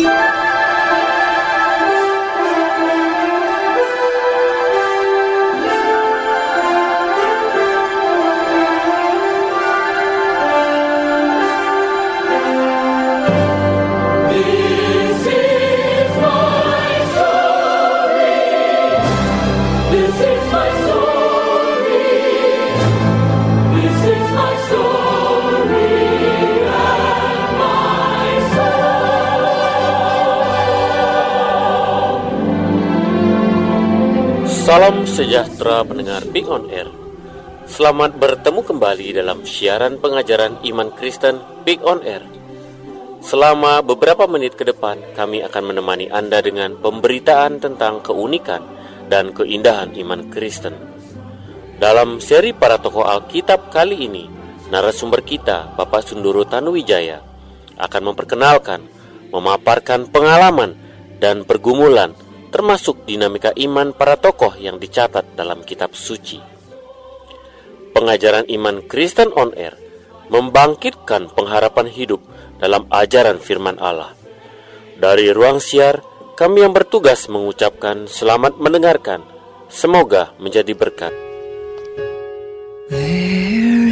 Yeah. Sejahtera pendengar Big On Air. Selamat bertemu kembali dalam siaran pengajaran iman Kristen Big On Air. Selama beberapa menit ke depan, kami akan menemani Anda dengan pemberitaan tentang keunikan dan keindahan iman Kristen. Dalam seri para tokoh Alkitab kali ini, narasumber kita, Bapak Sunduru Tanuwijaya, akan memperkenalkan, memaparkan pengalaman dan pergumulan termasuk dinamika iman para tokoh yang dicatat dalam kitab suci. Pengajaran iman Kristen on Air membangkitkan pengharapan hidup dalam ajaran firman Allah. Dari ruang siar, kami yang bertugas mengucapkan selamat mendengarkan. Semoga menjadi berkat. There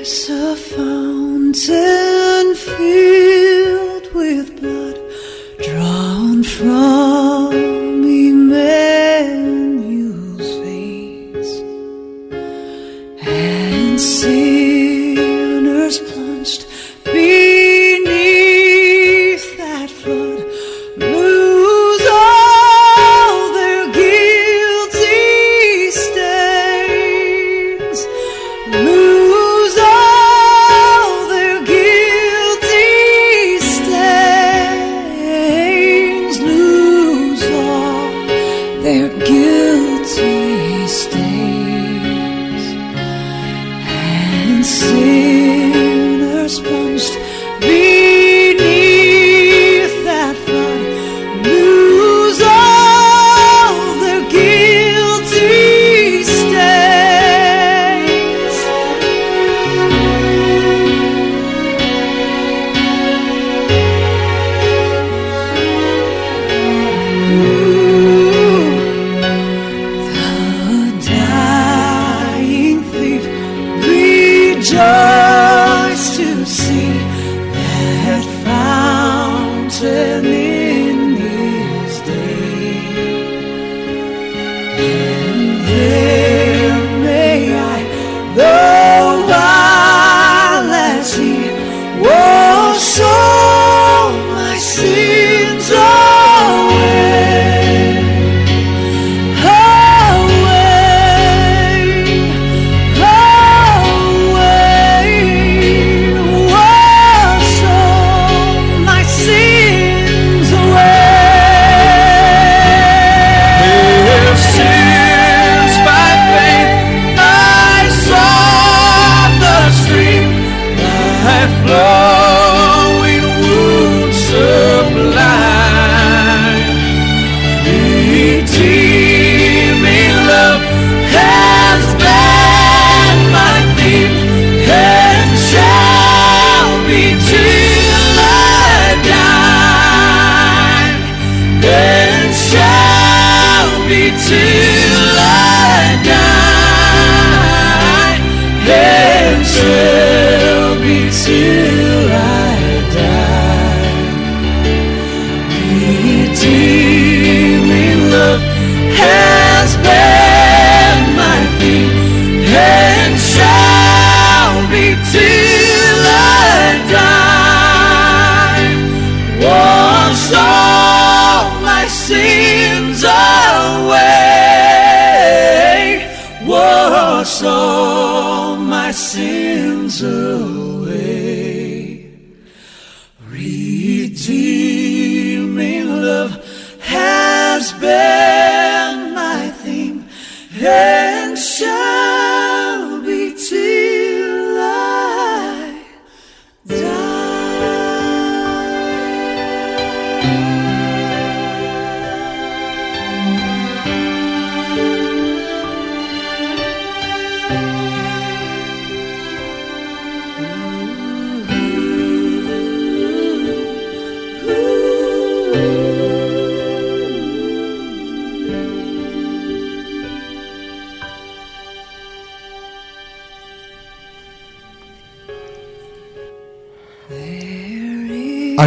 is a fountain filled with blood drawn from Emmanuel's face, and sinners plunged beneath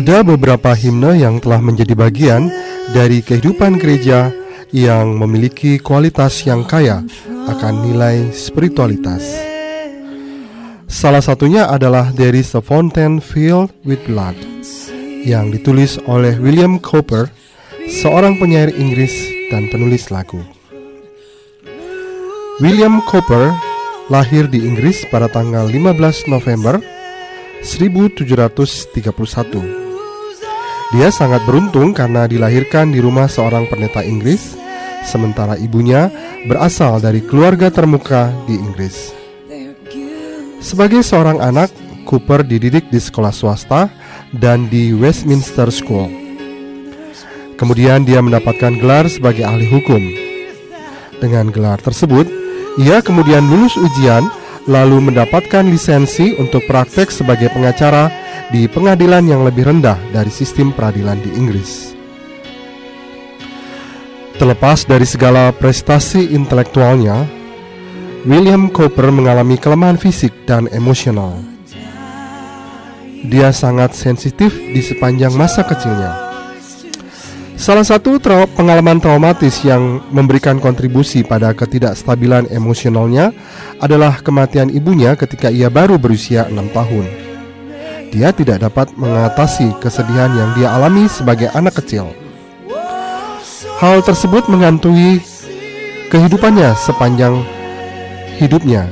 Ada beberapa himne yang telah menjadi bagian dari kehidupan gereja yang memiliki kualitas yang kaya akan nilai spiritualitas. Salah satunya adalah There is a Fountain Filled with Blood yang ditulis oleh William Cowper, seorang penyair Inggris dan penulis lagu. William Cowper lahir di Inggris pada tanggal 15 November 1731. Dia sangat beruntung karena dilahirkan di rumah seorang pendeta Inggris, sementara ibunya berasal dari keluarga termuka di Inggris. Sebagai seorang anak, Cooper dididik di sekolah swasta dan di Westminster School. Kemudian dia mendapatkan gelar sebagai ahli hukum. Dengan gelar tersebut, ia kemudian lulus ujian lalu mendapatkan lisensi untuk praktek sebagai pengacara di pengadilan yang lebih rendah dari sistem peradilan di Inggris. Terlepas dari segala prestasi intelektualnya, William Cooper mengalami kelemahan fisik dan emosional. Dia sangat sensitif di sepanjang masa kecilnya. Salah satu trau pengalaman traumatis yang memberikan kontribusi pada ketidakstabilan emosionalnya adalah kematian ibunya ketika ia baru berusia enam tahun dia tidak dapat mengatasi kesedihan yang dia alami sebagai anak kecil. Hal tersebut mengantui kehidupannya sepanjang hidupnya.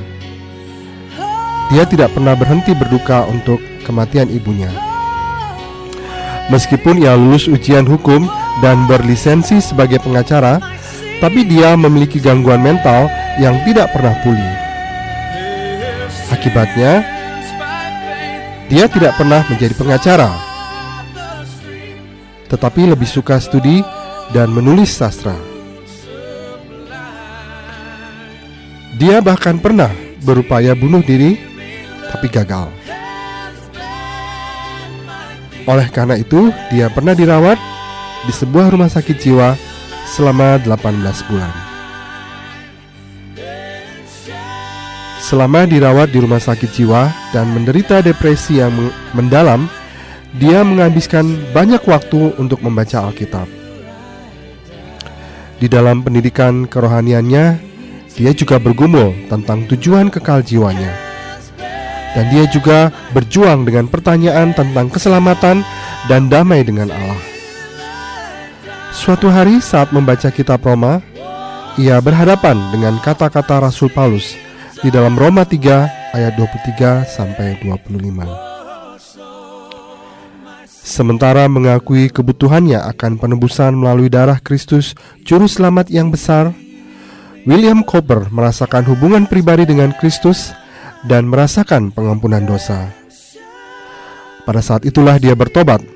Dia tidak pernah berhenti berduka untuk kematian ibunya. Meskipun ia lulus ujian hukum dan berlisensi sebagai pengacara, tapi dia memiliki gangguan mental yang tidak pernah pulih. Akibatnya, dia tidak pernah menjadi pengacara, tetapi lebih suka studi dan menulis sastra. Dia bahkan pernah berupaya bunuh diri, tapi gagal. Oleh karena itu, dia pernah dirawat di sebuah rumah sakit jiwa selama 18 bulan. Selama dirawat di rumah sakit jiwa dan menderita depresi yang mendalam, dia menghabiskan banyak waktu untuk membaca Alkitab. Di dalam pendidikan kerohaniannya, dia juga bergumul tentang tujuan kekal jiwanya. Dan dia juga berjuang dengan pertanyaan tentang keselamatan dan damai dengan Allah. Suatu hari saat membaca kitab Roma, ia berhadapan dengan kata-kata Rasul Paulus di dalam Roma 3 ayat 23 sampai 25. Sementara mengakui kebutuhannya akan penebusan melalui darah Kristus, juru selamat yang besar, William Cooper merasakan hubungan pribadi dengan Kristus dan merasakan pengampunan dosa. Pada saat itulah dia bertobat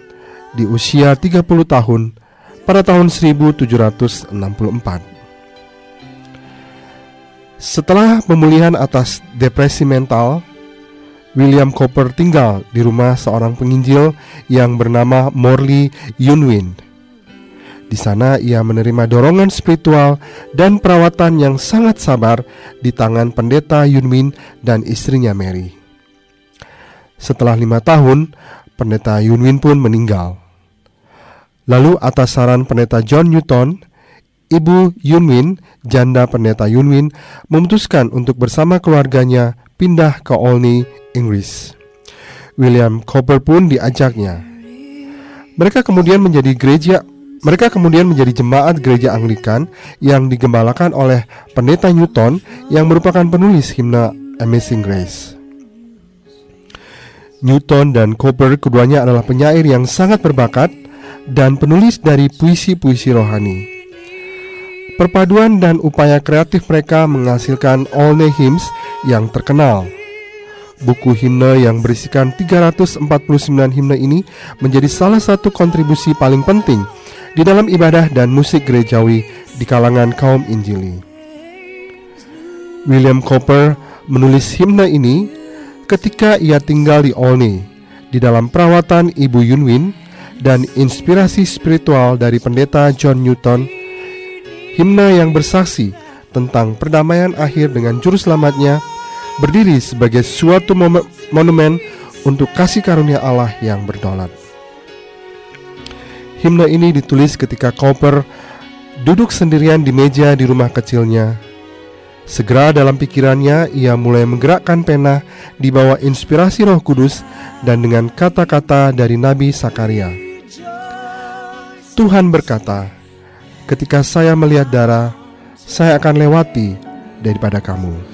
di usia 30 tahun pada tahun 1764. Setelah pemulihan atas depresi mental, William Cooper tinggal di rumah seorang penginjil yang bernama Morley Yunwin. Di sana ia menerima dorongan spiritual dan perawatan yang sangat sabar di tangan pendeta Yunwin dan istrinya Mary. Setelah lima tahun, pendeta Yunwin pun meninggal. Lalu atas saran pendeta John Newton, Ibu Yunwin, janda pendeta Yunwin, memutuskan untuk bersama keluarganya pindah ke Olney, Inggris. William Cooper pun diajaknya. Mereka kemudian menjadi gereja mereka kemudian menjadi jemaat gereja Anglikan yang digembalakan oleh pendeta Newton yang merupakan penulis himne Amazing Grace. Newton dan Cooper keduanya adalah penyair yang sangat berbakat dan penulis dari puisi-puisi rohani. Perpaduan dan upaya kreatif mereka menghasilkan Olney Hymns yang terkenal. Buku himne yang berisikan 349 himne ini menjadi salah satu kontribusi paling penting di dalam ibadah dan musik gerejawi di kalangan kaum Injili. William Cooper menulis himne ini ketika ia tinggal di Olney di dalam perawatan Ibu Yunwin dan inspirasi spiritual dari pendeta John Newton himna yang bersaksi tentang perdamaian akhir dengan juru selamatnya berdiri sebagai suatu monumen untuk kasih karunia Allah yang berdaulat. Himne ini ditulis ketika Cowper duduk sendirian di meja di rumah kecilnya. Segera dalam pikirannya ia mulai menggerakkan pena di bawah inspirasi Roh Kudus dan dengan kata-kata dari Nabi Sakaria. Tuhan berkata, "Ketika saya melihat darah, saya akan lewati daripada kamu."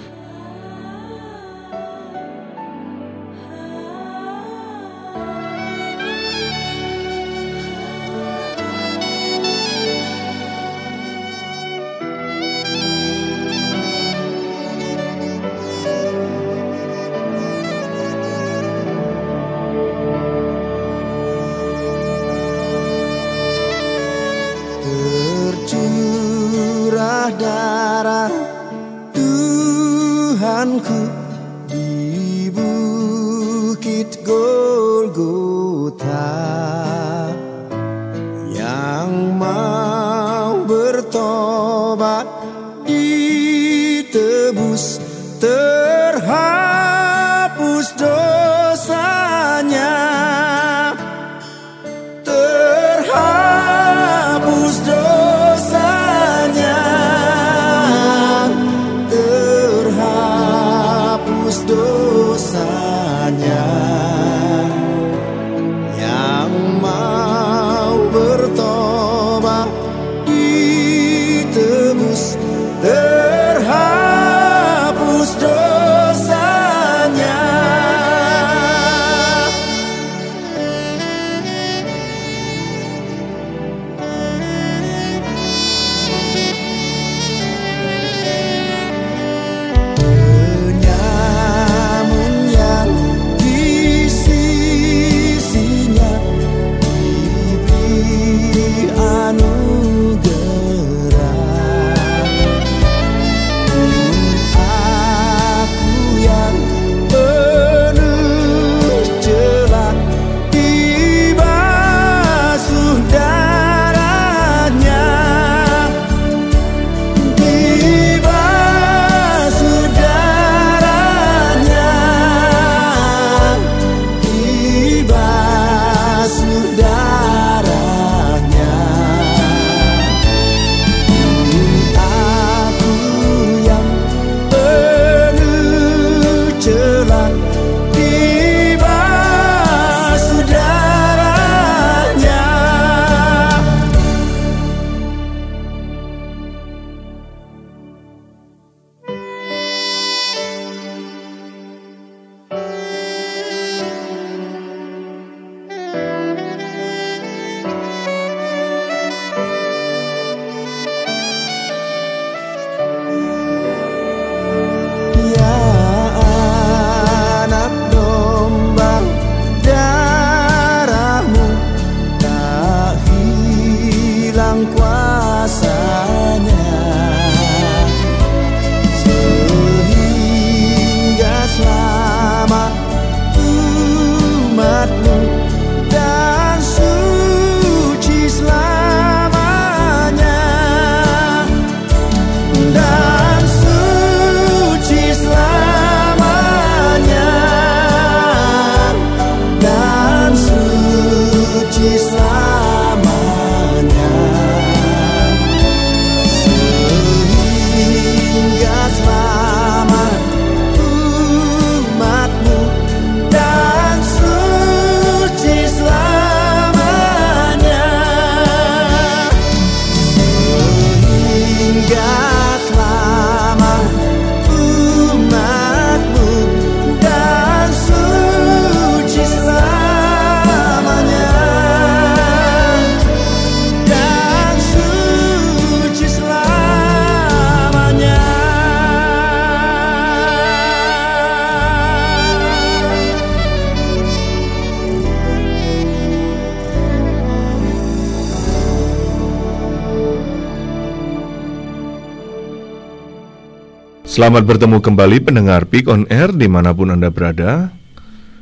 Selamat bertemu kembali pendengar Peak on Air di mana pun Anda berada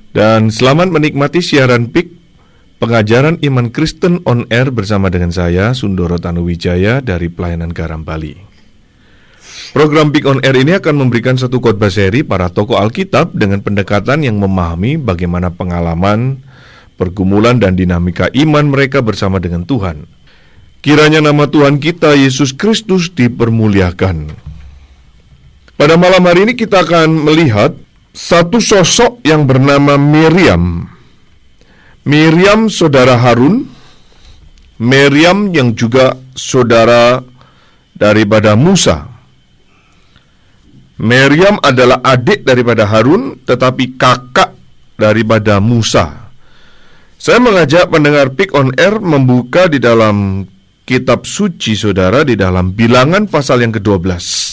Dan selamat menikmati siaran Peak Pengajaran Iman Kristen on Air bersama dengan saya Sundoro Tanuwijaya dari Pelayanan Garam Bali Program Peak on Air ini akan memberikan satu khotbah seri para tokoh Alkitab dengan pendekatan yang memahami bagaimana pengalaman, pergumulan dan dinamika iman mereka bersama dengan Tuhan. Kiranya nama Tuhan kita Yesus Kristus dipermuliakan. Pada malam hari ini kita akan melihat satu sosok yang bernama Miriam. Miriam saudara Harun, Miriam yang juga saudara daripada Musa. Miriam adalah adik daripada Harun tetapi kakak daripada Musa. Saya mengajak pendengar Pick on Air membuka di dalam kitab suci saudara di dalam bilangan pasal yang ke-12.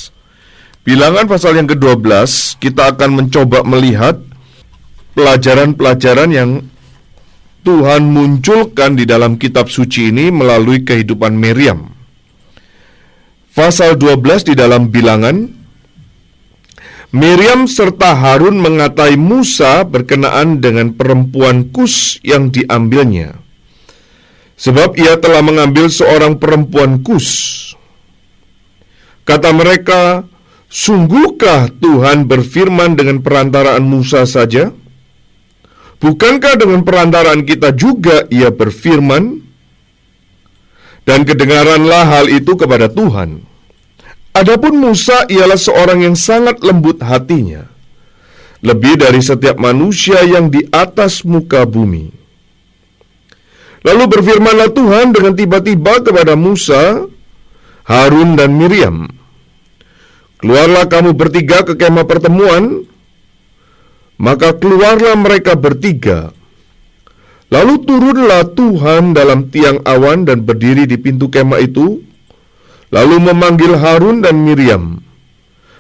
Bilangan pasal yang ke-12 kita akan mencoba melihat pelajaran-pelajaran yang Tuhan munculkan di dalam kitab suci ini melalui kehidupan Miriam. Pasal 12 di dalam bilangan Miriam serta Harun mengatai Musa berkenaan dengan perempuan Kus yang diambilnya. Sebab ia telah mengambil seorang perempuan Kus. Kata mereka, Sungguhkah Tuhan berfirman dengan perantaraan Musa saja? Bukankah dengan perantaraan kita juga ia berfirman? Dan kedengaranlah hal itu kepada Tuhan. Adapun Musa ialah seorang yang sangat lembut hatinya, lebih dari setiap manusia yang di atas muka bumi. Lalu berfirmanlah Tuhan dengan tiba-tiba kepada Musa, Harun dan Miriam. Keluarlah kamu bertiga ke kemah pertemuan, maka keluarlah mereka bertiga. Lalu turunlah Tuhan dalam tiang awan dan berdiri di pintu kemah itu, lalu memanggil Harun dan Miriam.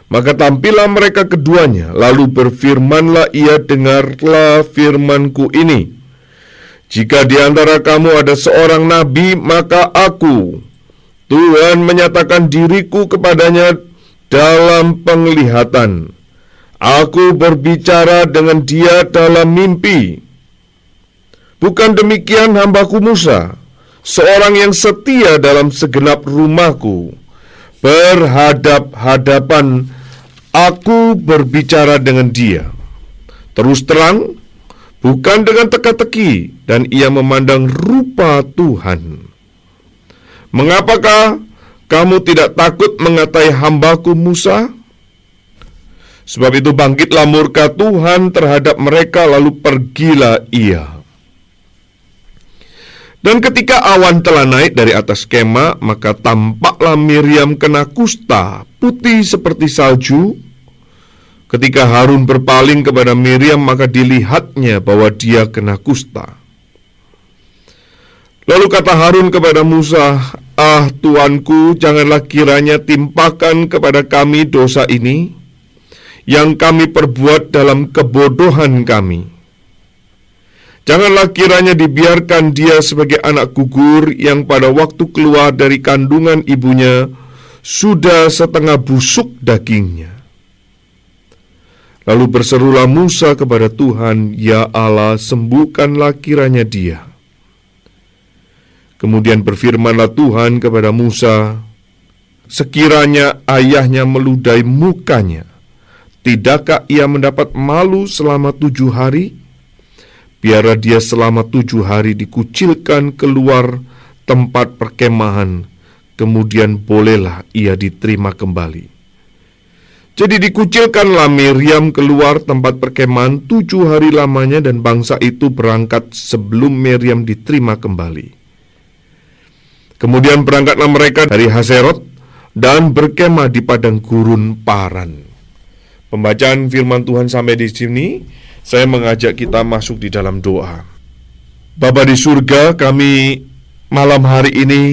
Maka tampillah mereka keduanya, lalu berfirmanlah ia dengarlah firmanku ini. Jika di antara kamu ada seorang nabi, maka aku, Tuhan menyatakan diriku kepadanya dalam penglihatan. Aku berbicara dengan dia dalam mimpi. Bukan demikian hambaku Musa, seorang yang setia dalam segenap rumahku. Berhadap-hadapan aku berbicara dengan dia. Terus terang, bukan dengan teka-teki, dan ia memandang rupa Tuhan. Mengapakah kamu tidak takut mengatai hambaku Musa? Sebab itu bangkitlah murka Tuhan terhadap mereka lalu pergilah ia. Dan ketika awan telah naik dari atas kemah, maka tampaklah Miriam kena kusta, putih seperti salju. Ketika Harun berpaling kepada Miriam, maka dilihatnya bahwa dia kena kusta. Lalu kata Harun kepada Musa, "Ah, tuanku, janganlah kiranya timpakan kepada kami dosa ini yang kami perbuat dalam kebodohan kami." Janganlah kiranya dibiarkan dia sebagai anak gugur yang pada waktu keluar dari kandungan ibunya sudah setengah busuk dagingnya. Lalu berserulah Musa kepada Tuhan, "Ya Allah, sembuhkanlah kiranya dia." Kemudian berfirmanlah Tuhan kepada Musa, "Sekiranya ayahnya meludahi mukanya, tidakkah ia mendapat malu selama tujuh hari?" Biarlah dia selama tujuh hari dikucilkan keluar tempat perkemahan, kemudian bolehlah ia diterima kembali. Jadi dikucilkanlah Miriam keluar tempat perkemahan tujuh hari lamanya dan bangsa itu berangkat sebelum Miriam diterima kembali. Kemudian berangkatlah mereka dari Haserot dan berkemah di padang gurun Paran. Pembacaan firman Tuhan sampai di sini saya mengajak kita masuk di dalam doa. Bapa di surga, kami malam hari ini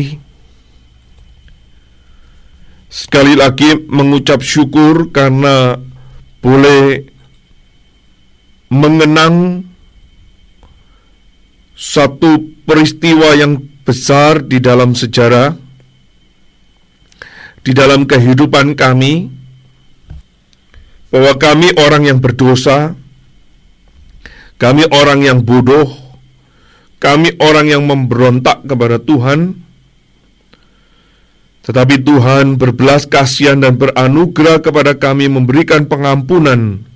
sekali lagi mengucap syukur karena boleh mengenang satu peristiwa yang besar di dalam sejarah, di dalam kehidupan kami, bahwa kami orang yang berdosa, kami orang yang bodoh, kami orang yang memberontak kepada Tuhan, tetapi Tuhan berbelas kasihan dan beranugerah kepada kami memberikan pengampunan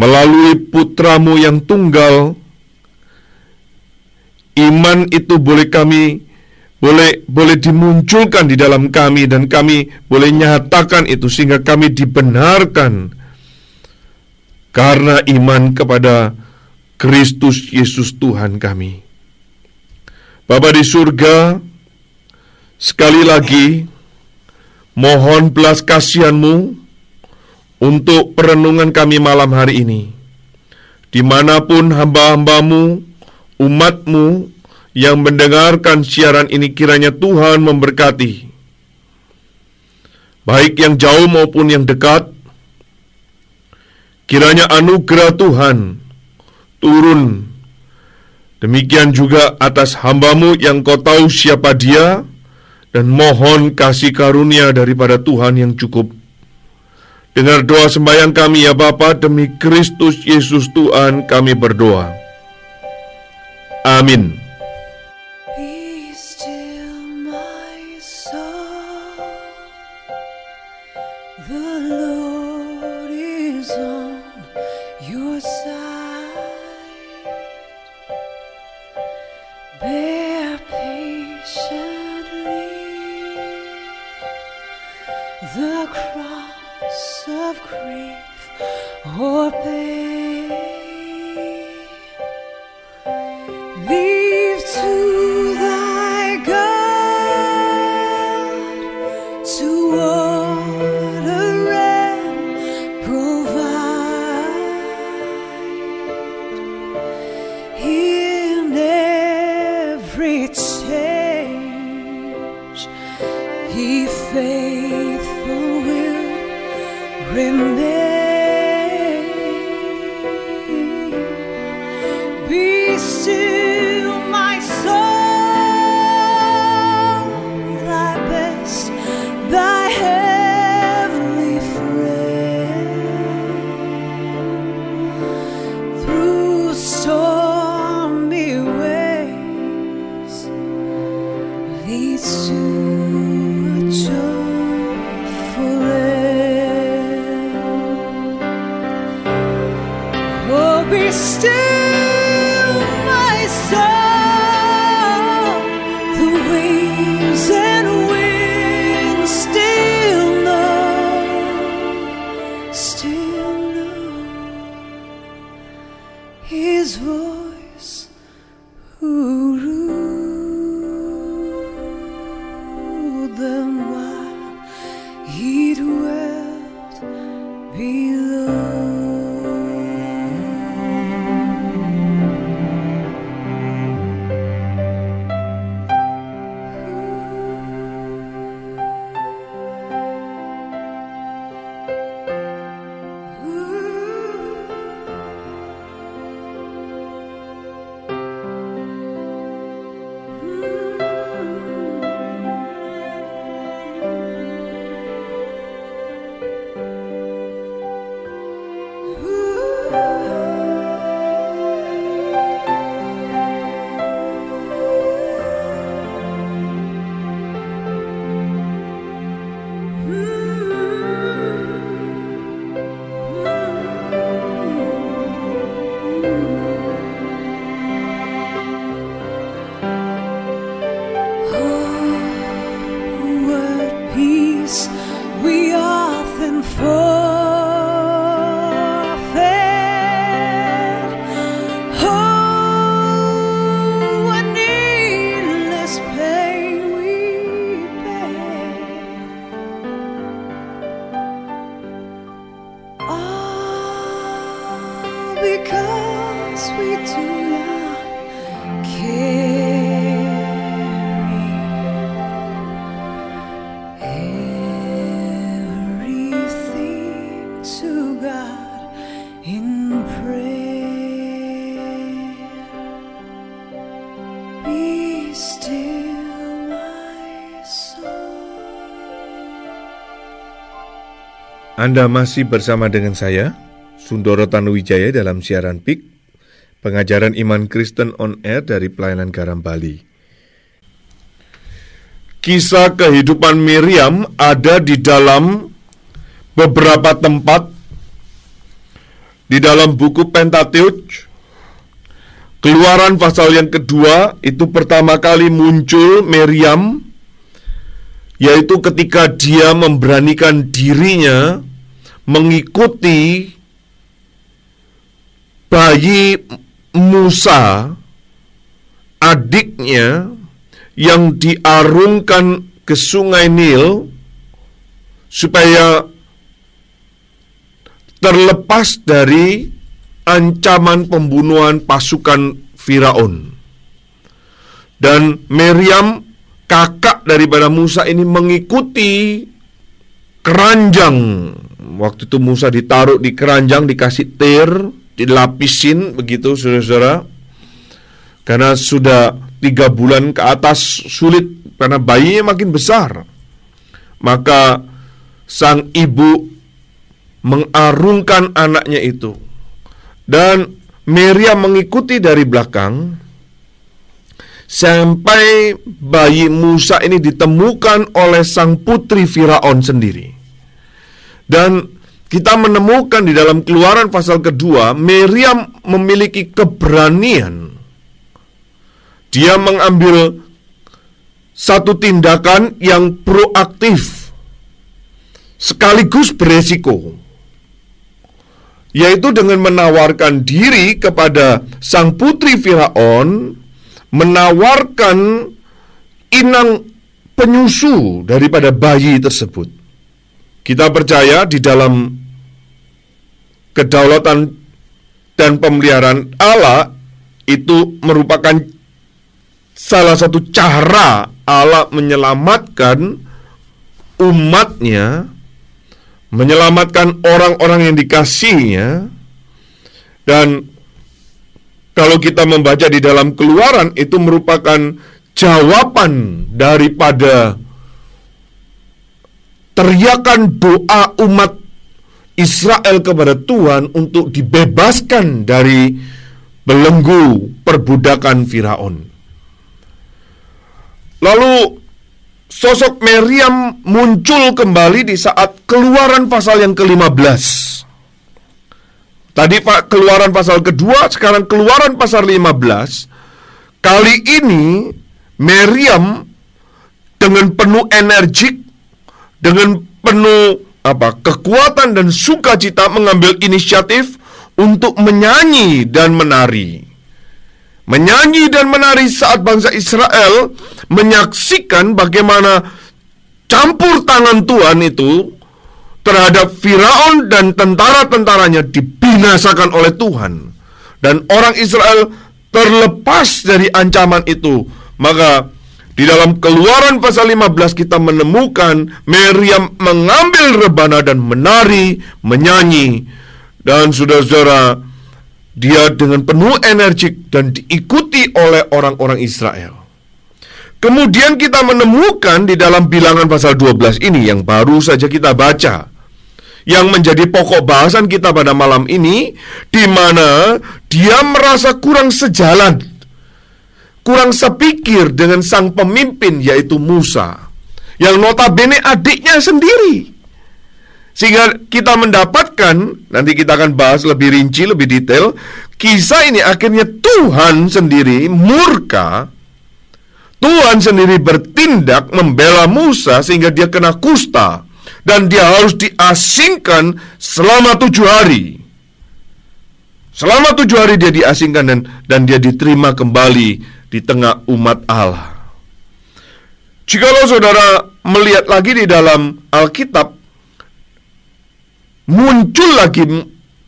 melalui putramu yang tunggal, iman itu boleh kami boleh boleh dimunculkan di dalam kami dan kami boleh nyatakan itu sehingga kami dibenarkan karena iman kepada Kristus Yesus Tuhan kami. Bapa di surga, sekali lagi mohon belas kasihanmu untuk perenungan kami malam hari ini. Di mana pun hamba-hambamu, umatmu yang mendengarkan siaran ini kiranya Tuhan memberkati. Baik yang jauh maupun yang dekat, kiranya anugerah Tuhan turun Demikian juga atas hambamu yang kau tahu siapa dia, dan mohon kasih karunia daripada Tuhan yang cukup. Dengar doa sembahyang kami ya Bapa demi Kristus Yesus Tuhan kami berdoa. Amin. Anda masih bersama dengan saya, Sundoro Tanuwijaya dalam siaran PIK, pengajaran iman Kristen on Air dari Pelayanan Garam Bali. Kisah kehidupan Miriam ada di dalam beberapa tempat di dalam buku Pentateuch Keluaran pasal yang kedua itu pertama kali muncul Meriam yaitu ketika dia memberanikan dirinya mengikuti bayi Musa adiknya yang diarungkan ke sungai Nil supaya terlepas dari ancaman pembunuhan pasukan Firaun. Dan Meriam kakak daripada Musa ini mengikuti keranjang. Waktu itu Musa ditaruh di keranjang dikasih tir, dilapisin begitu saudara-saudara. Karena sudah tiga bulan ke atas sulit karena bayinya makin besar. Maka sang ibu mengarungkan anaknya itu dan Miriam mengikuti dari belakang sampai bayi Musa ini ditemukan oleh sang putri Firaun sendiri. Dan kita menemukan di dalam keluaran pasal kedua, Miriam memiliki keberanian. Dia mengambil satu tindakan yang proaktif, sekaligus beresiko yaitu dengan menawarkan diri kepada sang putri Firaun, menawarkan inang penyusu daripada bayi tersebut. Kita percaya di dalam kedaulatan dan pemeliharaan Allah itu merupakan salah satu cara Allah menyelamatkan umatnya menyelamatkan orang-orang yang dikasihnya dan kalau kita membaca di dalam keluaran itu merupakan jawaban daripada teriakan doa umat Israel kepada Tuhan untuk dibebaskan dari belenggu perbudakan Firaun. Lalu Sosok Meriam muncul kembali di saat keluaran pasal yang ke-15. Tadi Pak keluaran pasal kedua, sekarang keluaran pasal 15. Kali ini Meriam dengan penuh energik, dengan penuh apa kekuatan dan sukacita mengambil inisiatif untuk menyanyi dan menari. Menyanyi dan menari saat bangsa Israel menyaksikan bagaimana campur tangan Tuhan itu terhadap Firaun dan tentara-tentaranya dibinasakan oleh Tuhan. Dan orang Israel terlepas dari ancaman itu. Maka di dalam keluaran pasal 15 kita menemukan Miriam mengambil rebana dan menari, menyanyi. Dan saudara-saudara, dia dengan penuh energik dan diikuti oleh orang-orang Israel. Kemudian kita menemukan di dalam bilangan pasal 12 ini yang baru saja kita baca. Yang menjadi pokok bahasan kita pada malam ini di mana dia merasa kurang sejalan. Kurang sepikir dengan sang pemimpin yaitu Musa. Yang notabene adiknya sendiri. Sehingga kita mendapatkan, nanti kita akan bahas lebih rinci, lebih detail, kisah ini akhirnya Tuhan sendiri murka, Tuhan sendiri bertindak membela Musa sehingga dia kena kusta dan dia harus diasingkan selama tujuh hari. Selama tujuh hari dia diasingkan dan dan dia diterima kembali di tengah umat Allah. Jikalau saudara melihat lagi di dalam Alkitab, muncul lagi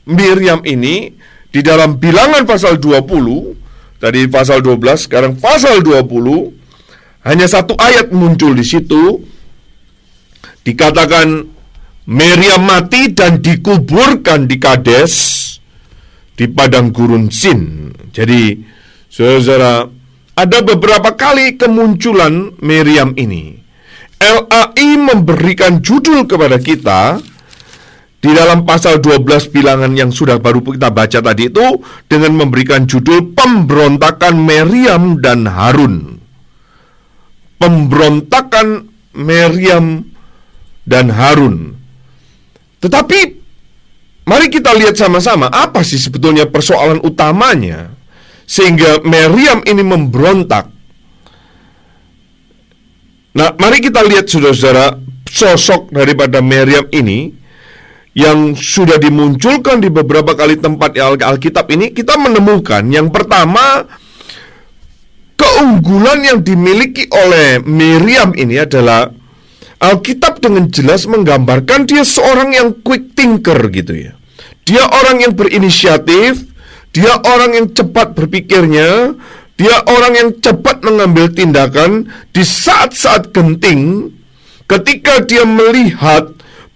Miriam ini di dalam bilangan pasal 20 tadi pasal 12 sekarang pasal 20 hanya satu ayat muncul di situ dikatakan Miriam mati dan dikuburkan di Kades di padang gurun Sin. Jadi saudara ada beberapa kali kemunculan Miriam ini. LAI memberikan judul kepada kita di dalam pasal 12 bilangan yang sudah baru kita baca tadi itu dengan memberikan judul pemberontakan Meriam dan Harun. Pemberontakan Meriam dan Harun. Tetapi mari kita lihat sama-sama apa sih sebetulnya persoalan utamanya sehingga Meriam ini memberontak. Nah, mari kita lihat saudara-saudara sosok daripada Meriam ini yang sudah dimunculkan di beberapa kali tempat Al Alkitab ini kita menemukan yang pertama keunggulan yang dimiliki oleh Miriam ini adalah Alkitab dengan jelas menggambarkan dia seorang yang quick thinker gitu ya. Dia orang yang berinisiatif, dia orang yang cepat berpikirnya, dia orang yang cepat mengambil tindakan di saat-saat genting ketika dia melihat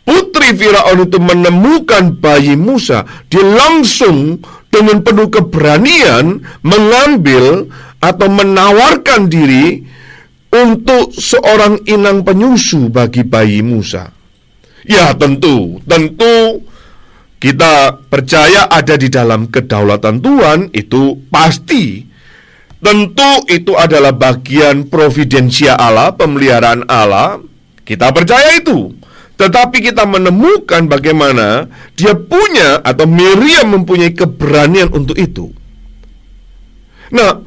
putri Firaun itu menemukan bayi Musa, dia langsung dengan penuh keberanian mengambil atau menawarkan diri untuk seorang inang penyusu bagi bayi Musa. Ya, tentu, tentu kita percaya ada di dalam kedaulatan Tuhan itu pasti. Tentu itu adalah bagian providensia Allah, pemeliharaan Allah. Kita percaya itu. Tetapi kita menemukan bagaimana dia punya atau Miriam mempunyai keberanian untuk itu. Nah,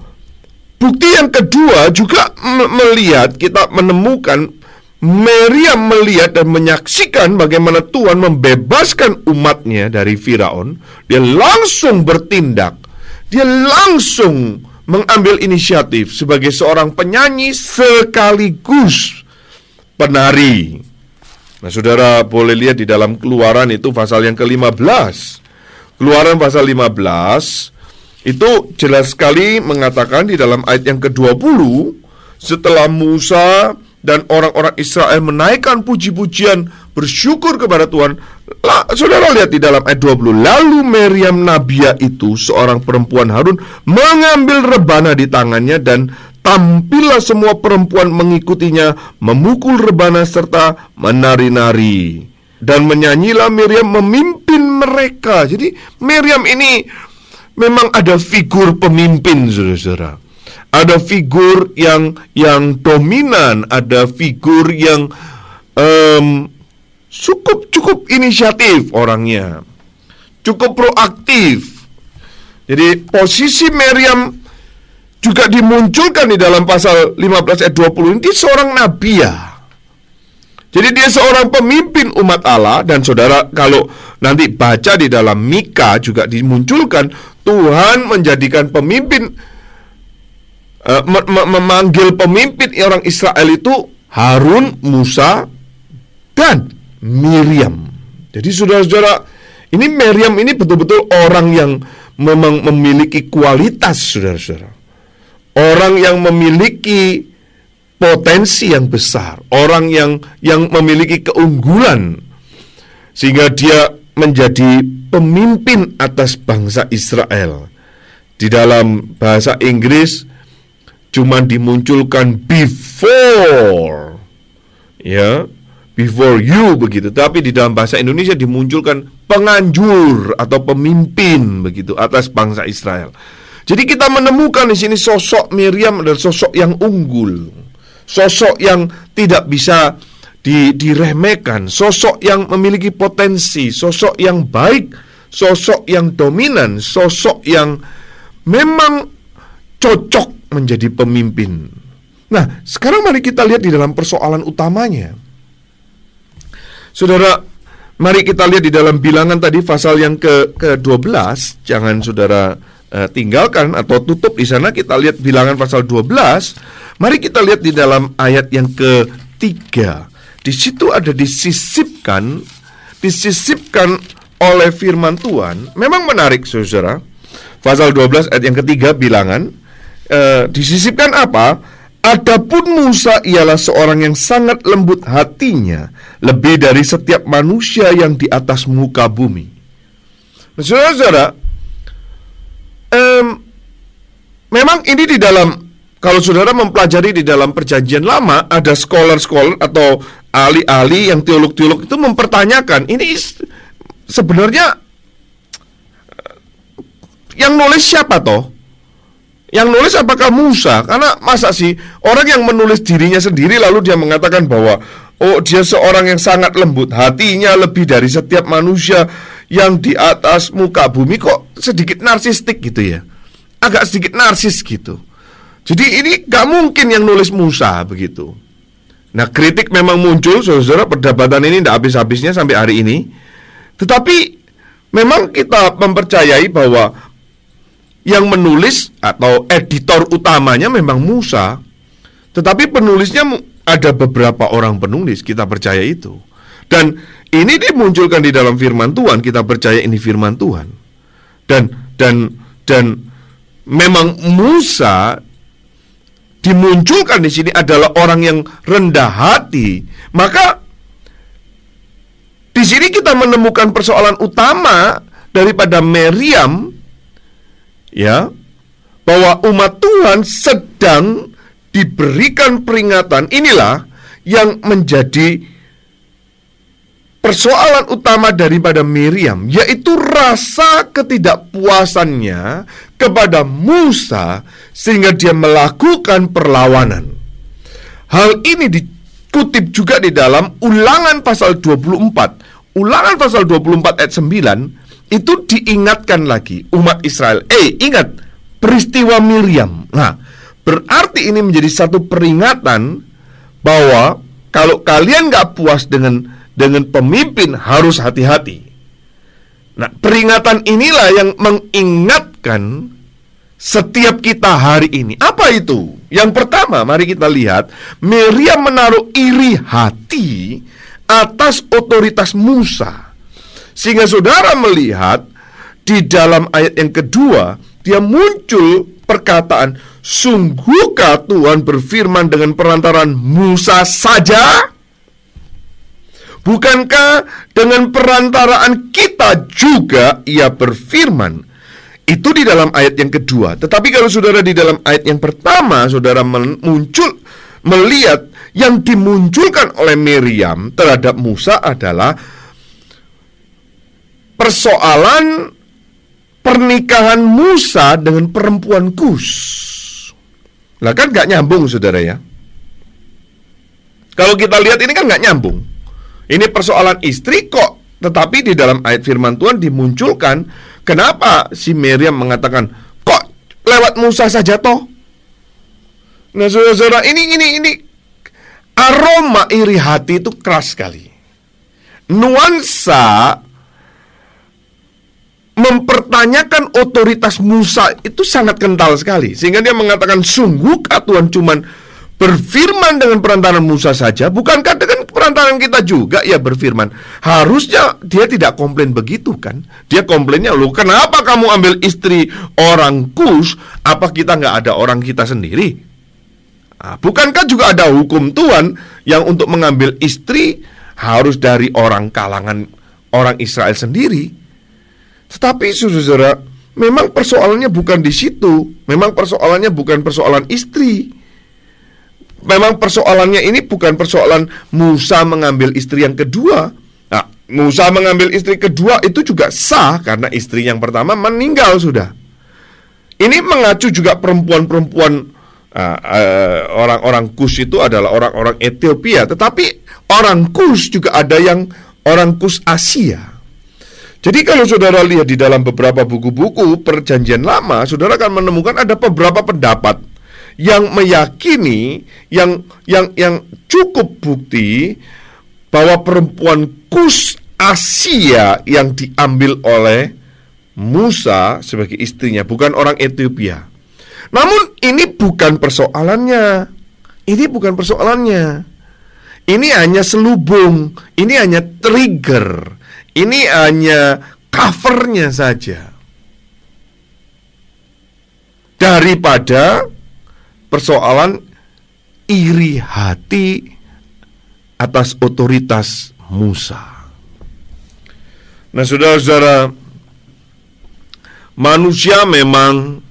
bukti yang kedua juga melihat kita menemukan Miriam melihat dan menyaksikan bagaimana Tuhan membebaskan umatnya dari Firaun. Dia langsung bertindak. Dia langsung mengambil inisiatif sebagai seorang penyanyi sekaligus penari. Nah, saudara boleh lihat di dalam keluaran itu pasal yang ke-15. Keluaran pasal 15 itu jelas sekali mengatakan di dalam ayat yang ke-20 setelah Musa dan orang-orang Israel menaikkan puji-pujian bersyukur kepada Tuhan. Lah, saudara lihat di dalam ayat 20. Lalu Meriam Nabia itu seorang perempuan Harun mengambil rebana di tangannya dan Tampillah semua perempuan mengikutinya Memukul rebana serta menari-nari Dan menyanyilah Miriam memimpin mereka Jadi Miriam ini memang ada figur pemimpin saudara-saudara Ada figur yang yang dominan Ada figur yang um, cukup cukup inisiatif orangnya Cukup proaktif Jadi posisi Miriam juga dimunculkan di dalam pasal 15 ayat 20 ini seorang nabi ya. Jadi dia seorang pemimpin umat Allah dan saudara kalau nanti baca di dalam Mika juga dimunculkan Tuhan menjadikan pemimpin uh, memanggil pemimpin orang Israel itu Harun, Musa dan Miriam. Jadi saudara-saudara, ini Miriam ini betul-betul orang yang memang memiliki kualitas saudara-saudara. Orang yang memiliki potensi yang besar, orang yang yang memiliki keunggulan sehingga dia menjadi pemimpin atas bangsa Israel. Di dalam bahasa Inggris cuma dimunculkan before. Ya, before you begitu. Tapi di dalam bahasa Indonesia dimunculkan penganjur atau pemimpin begitu atas bangsa Israel. Jadi kita menemukan di sini sosok Miriam adalah sosok yang unggul, sosok yang tidak bisa di, diremehkan, sosok yang memiliki potensi, sosok yang baik, sosok yang dominan, sosok yang memang cocok menjadi pemimpin. Nah, sekarang mari kita lihat di dalam persoalan utamanya. Saudara, mari kita lihat di dalam bilangan tadi pasal yang ke ke-12, jangan saudara uh, tinggalkan atau tutup di sana. Kita lihat bilangan pasal 12 mari kita lihat di dalam ayat yang ketiga. Di situ ada disisipkan disisipkan oleh firman Tuhan. Memang menarik saudara. Pasal 12 ayat yang ketiga bilangan uh, disisipkan apa Adapun Musa ialah seorang yang sangat lembut hatinya Lebih dari setiap manusia yang di atas muka bumi nah, Saudara-saudara memang ini di dalam kalau saudara mempelajari di dalam perjanjian lama ada scholar-scholar atau ahli-ahli yang teolog-teolog itu mempertanyakan ini sebenarnya yang nulis siapa toh? Yang nulis apakah Musa? Karena masa sih orang yang menulis dirinya sendiri lalu dia mengatakan bahwa oh dia seorang yang sangat lembut hatinya lebih dari setiap manusia yang di atas muka bumi kok sedikit narsistik gitu ya. agak sedikit narsis gitu. Jadi ini gak mungkin yang nulis Musa begitu. Nah kritik memang muncul saudara perdebatan ini tidak habis-habisnya sampai hari ini. Tetapi memang kita mempercayai bahwa yang menulis atau editor utamanya memang Musa. Tetapi penulisnya ada beberapa orang penulis, kita percaya itu. Dan ini dimunculkan di dalam firman Tuhan, kita percaya ini firman Tuhan. Dan dan dan memang Musa dimunculkan di sini adalah orang yang rendah hati, maka di sini kita menemukan persoalan utama daripada Meriam ya bahwa umat Tuhan sedang diberikan peringatan inilah yang menjadi persoalan utama daripada Miriam yaitu rasa ketidakpuasannya kepada Musa sehingga dia melakukan perlawanan. Hal ini dikutip juga di dalam Ulangan pasal 24. Ulangan pasal 24 ayat 9 itu diingatkan lagi umat Israel. Eh, ingat peristiwa Miriam. Nah, berarti ini menjadi satu peringatan bahwa kalau kalian nggak puas dengan dengan pemimpin harus hati-hati. Nah, peringatan inilah yang mengingatkan setiap kita hari ini. Apa itu? Yang pertama, mari kita lihat, Miriam menaruh iri hati atas otoritas Musa. Sehingga saudara melihat di dalam ayat yang kedua, dia muncul perkataan, Sungguhkah Tuhan berfirman dengan perantaran Musa saja? Bukankah dengan perantaraan kita juga ia berfirman? Itu di dalam ayat yang kedua. Tetapi kalau saudara di dalam ayat yang pertama, saudara muncul melihat yang dimunculkan oleh Miriam terhadap Musa adalah persoalan pernikahan Musa dengan perempuan Kus. Lah kan gak nyambung saudara ya. Kalau kita lihat ini kan gak nyambung. Ini persoalan istri kok, tetapi di dalam ayat firman Tuhan dimunculkan kenapa si Miriam mengatakan kok lewat Musa saja toh? Nah, saudara-saudara, ini ini ini aroma iri hati itu keras sekali. Nuansa mempertanyakan otoritas Musa itu sangat kental sekali sehingga dia mengatakan sungguh Tuhan cuman berfirman dengan perantaran Musa saja, bukankah dengan perantaran kita juga ya berfirman? Harusnya dia tidak komplain begitu kan? Dia komplainnya lu kenapa kamu ambil istri orang Kus? Apa kita nggak ada orang kita sendiri? Nah, bukankah juga ada hukum Tuhan yang untuk mengambil istri harus dari orang kalangan orang Israel sendiri? Tetapi saudara, memang persoalannya bukan di situ. Memang persoalannya bukan persoalan istri memang persoalannya ini bukan persoalan Musa mengambil istri yang kedua. Nah, Musa mengambil istri kedua itu juga sah karena istri yang pertama meninggal sudah. Ini mengacu juga perempuan-perempuan uh, uh, orang-orang Kus itu adalah orang-orang Ethiopia, tetapi orang Kus juga ada yang orang Kus Asia. Jadi kalau saudara lihat di dalam beberapa buku-buku perjanjian lama, saudara akan menemukan ada beberapa pendapat yang meyakini yang yang yang cukup bukti bahwa perempuan Kus Asia yang diambil oleh Musa sebagai istrinya bukan orang Ethiopia. Namun ini bukan persoalannya. Ini bukan persoalannya. Ini hanya selubung, ini hanya trigger, ini hanya covernya saja. Daripada persoalan iri hati atas otoritas Musa. Nah, saudara-saudara, manusia memang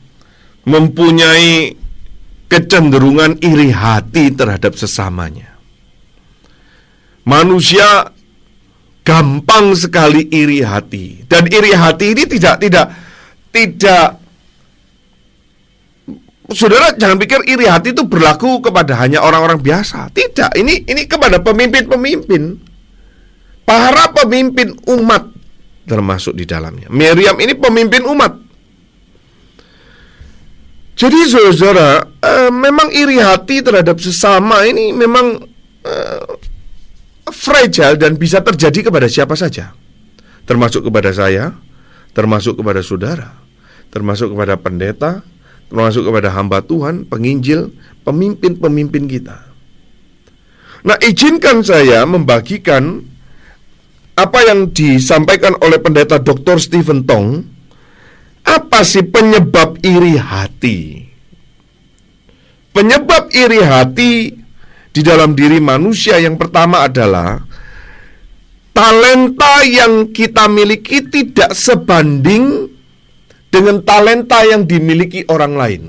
mempunyai kecenderungan iri hati terhadap sesamanya. Manusia gampang sekali iri hati dan iri hati ini tidak tidak tidak Saudara jangan pikir iri hati itu berlaku kepada hanya orang-orang biasa. Tidak, ini ini kepada pemimpin-pemimpin. Para pemimpin umat termasuk di dalamnya. Miriam ini pemimpin umat. Jadi saudara, eh, memang iri hati terhadap sesama ini memang eh, fragile dan bisa terjadi kepada siapa saja. Termasuk kepada saya, termasuk kepada saudara, termasuk kepada pendeta, termasuk kepada hamba Tuhan, penginjil, pemimpin-pemimpin kita. Nah, izinkan saya membagikan apa yang disampaikan oleh pendeta Dr. Stephen Tong. Apa sih penyebab iri hati? Penyebab iri hati di dalam diri manusia yang pertama adalah talenta yang kita miliki tidak sebanding dengan talenta yang dimiliki orang lain.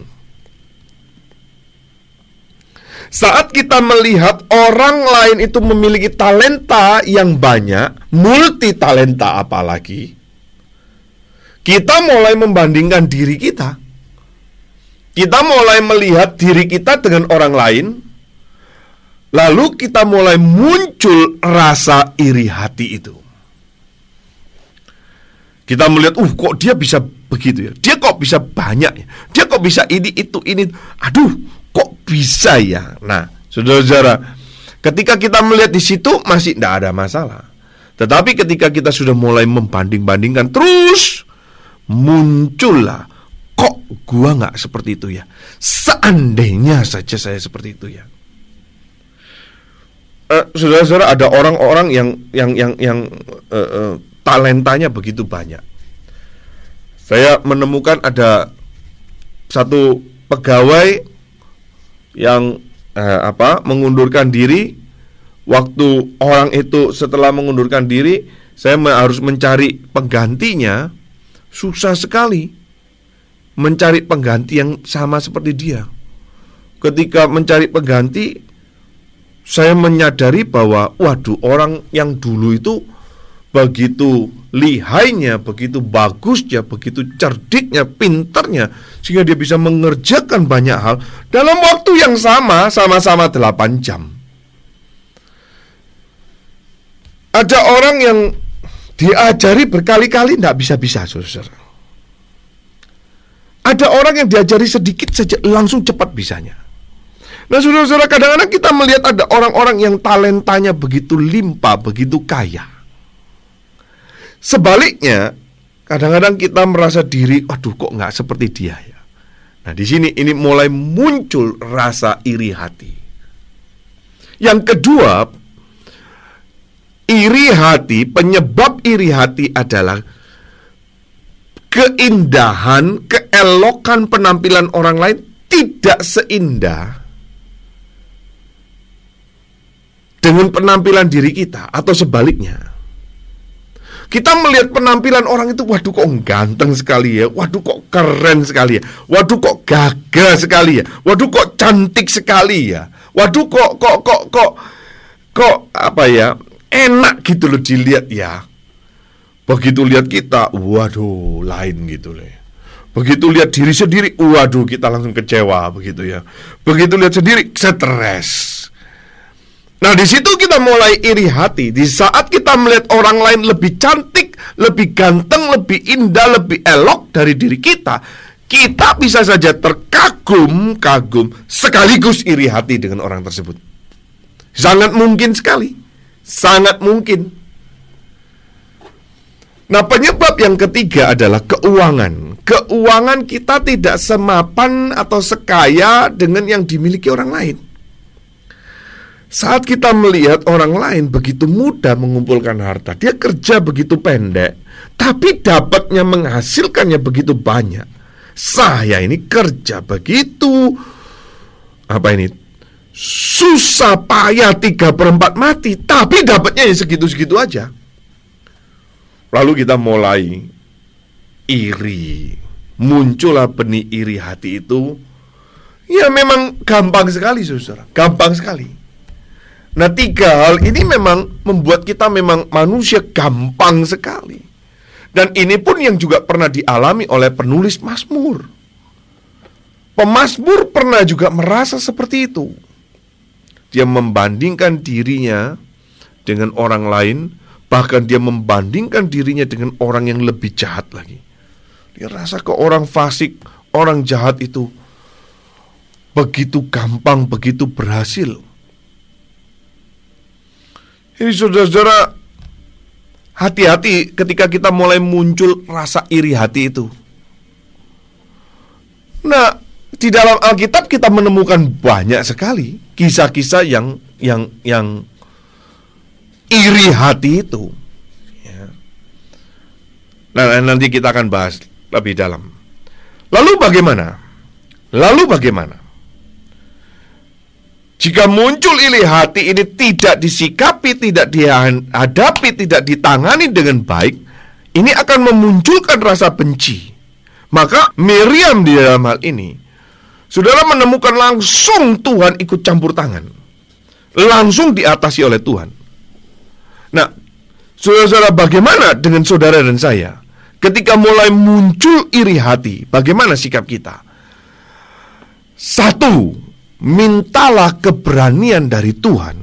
Saat kita melihat orang lain itu memiliki talenta yang banyak, multi talenta apalagi, kita mulai membandingkan diri kita. Kita mulai melihat diri kita dengan orang lain, lalu kita mulai muncul rasa iri hati itu. Kita melihat, uh kok dia bisa begitu ya? Dia kok bisa banyak ya? Dia kok bisa ini, itu, ini. Aduh, kok bisa ya? Nah, saudara-saudara, ketika kita melihat di situ masih tidak ada masalah. Tetapi ketika kita sudah mulai membanding-bandingkan terus, muncullah, kok gua nggak seperti itu ya? Seandainya saja saya seperti itu ya. Uh, saudara-saudara ada orang-orang yang yang yang yang uh, uh, talentanya begitu banyak. Saya menemukan ada satu pegawai yang eh, apa mengundurkan diri waktu orang itu setelah mengundurkan diri saya harus mencari penggantinya susah sekali mencari pengganti yang sama seperti dia. Ketika mencari pengganti saya menyadari bahwa waduh orang yang dulu itu begitu lihainya, begitu bagusnya, begitu cerdiknya, pinternya, sehingga dia bisa mengerjakan banyak hal dalam waktu yang sama, sama-sama 8 jam. Ada orang yang diajari berkali-kali tidak bisa-bisa, saudara. Ada orang yang diajari sedikit saja langsung cepat bisanya. Nah saudara-saudara kadang-kadang kita melihat ada orang-orang yang talentanya begitu limpah, begitu kaya Sebaliknya, kadang-kadang kita merasa diri, aduh kok nggak seperti dia ya. Nah di sini ini mulai muncul rasa iri hati. Yang kedua, iri hati, penyebab iri hati adalah keindahan, keelokan penampilan orang lain tidak seindah dengan penampilan diri kita atau sebaliknya. Kita melihat penampilan orang itu, waduh kok ganteng sekali ya, waduh kok keren sekali ya, waduh kok gagah sekali ya, waduh kok cantik sekali ya, waduh kok kok kok kok kok apa ya, enak gitu loh dilihat ya. Begitu lihat kita, waduh lain gitu loh. Begitu lihat diri sendiri, waduh kita langsung kecewa begitu ya. Begitu lihat sendiri, stres. Nah, di situ kita mulai iri hati. Di saat kita melihat orang lain lebih cantik, lebih ganteng, lebih indah, lebih elok dari diri kita, kita bisa saja terkagum-kagum sekaligus iri hati dengan orang tersebut. Sangat mungkin sekali. Sangat mungkin. Nah, penyebab yang ketiga adalah keuangan. Keuangan kita tidak semapan atau sekaya dengan yang dimiliki orang lain. Saat kita melihat orang lain begitu mudah mengumpulkan harta, dia kerja begitu pendek, tapi dapatnya menghasilkannya begitu banyak. Saya ini kerja begitu apa ini susah payah tiga perempat mati, tapi dapatnya ya segitu-segitu aja. Lalu kita mulai iri, muncullah benih iri hati itu. Ya memang gampang sekali, saudara, gampang sekali. Nah tiga hal ini memang membuat kita memang manusia gampang sekali. Dan ini pun yang juga pernah dialami oleh penulis Mazmur. Pemasmur pernah juga merasa seperti itu. Dia membandingkan dirinya dengan orang lain Bahkan dia membandingkan dirinya dengan orang yang lebih jahat lagi. Dia rasa ke orang fasik, orang jahat itu begitu gampang, begitu berhasil. Ini saudara-saudara, hati-hati ketika kita mulai muncul rasa iri hati itu. Nah, di dalam Alkitab kita menemukan banyak sekali kisah-kisah yang yang yang iri hati itu. Ya. Nah, nanti kita akan bahas lebih dalam. Lalu bagaimana? Lalu bagaimana? Jika muncul iri hati ini tidak disikapi, tidak dihadapi, tidak ditangani dengan baik, ini akan memunculkan rasa benci. Maka Miriam di dalam hal ini, saudara menemukan langsung Tuhan ikut campur tangan. Langsung diatasi oleh Tuhan. Nah, saudara-saudara bagaimana dengan saudara dan saya? Ketika mulai muncul iri hati, bagaimana sikap kita? Satu, mintalah keberanian dari Tuhan.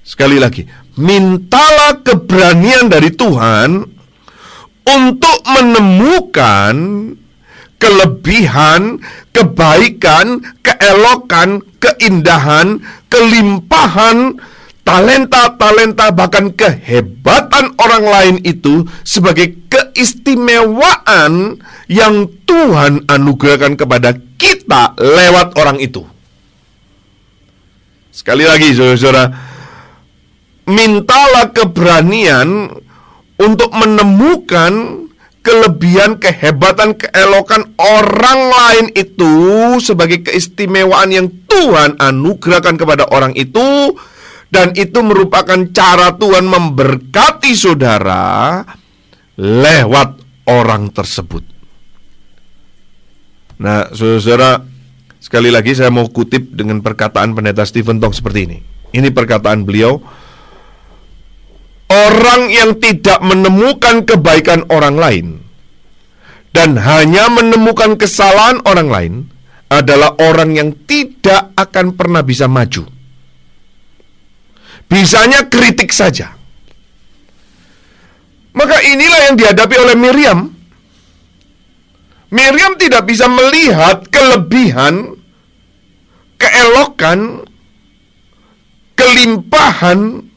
Sekali lagi, mintalah keberanian dari Tuhan untuk menemukan kelebihan, kebaikan, keelokan, keindahan, kelimpahan, talenta-talenta bahkan kehebatan orang lain itu sebagai keistimewaan yang Tuhan anugerahkan kepada kita lewat orang itu. Sekali lagi saudara-saudara, mintalah keberanian untuk menemukan kelebihan, kehebatan, keelokan orang lain itu sebagai keistimewaan yang Tuhan anugerahkan kepada orang itu dan itu merupakan cara Tuhan memberkati saudara lewat orang tersebut. Nah, saudara-saudara, sekali lagi saya mau kutip dengan perkataan pendeta Stephen Tong seperti ini. Ini perkataan beliau. Orang yang tidak menemukan kebaikan orang lain dan hanya menemukan kesalahan orang lain adalah orang yang tidak akan pernah bisa maju. Bisanya kritik saja. Maka inilah yang dihadapi oleh Miriam. Miriam tidak bisa melihat kelebihan, keelokan, kelimpahan,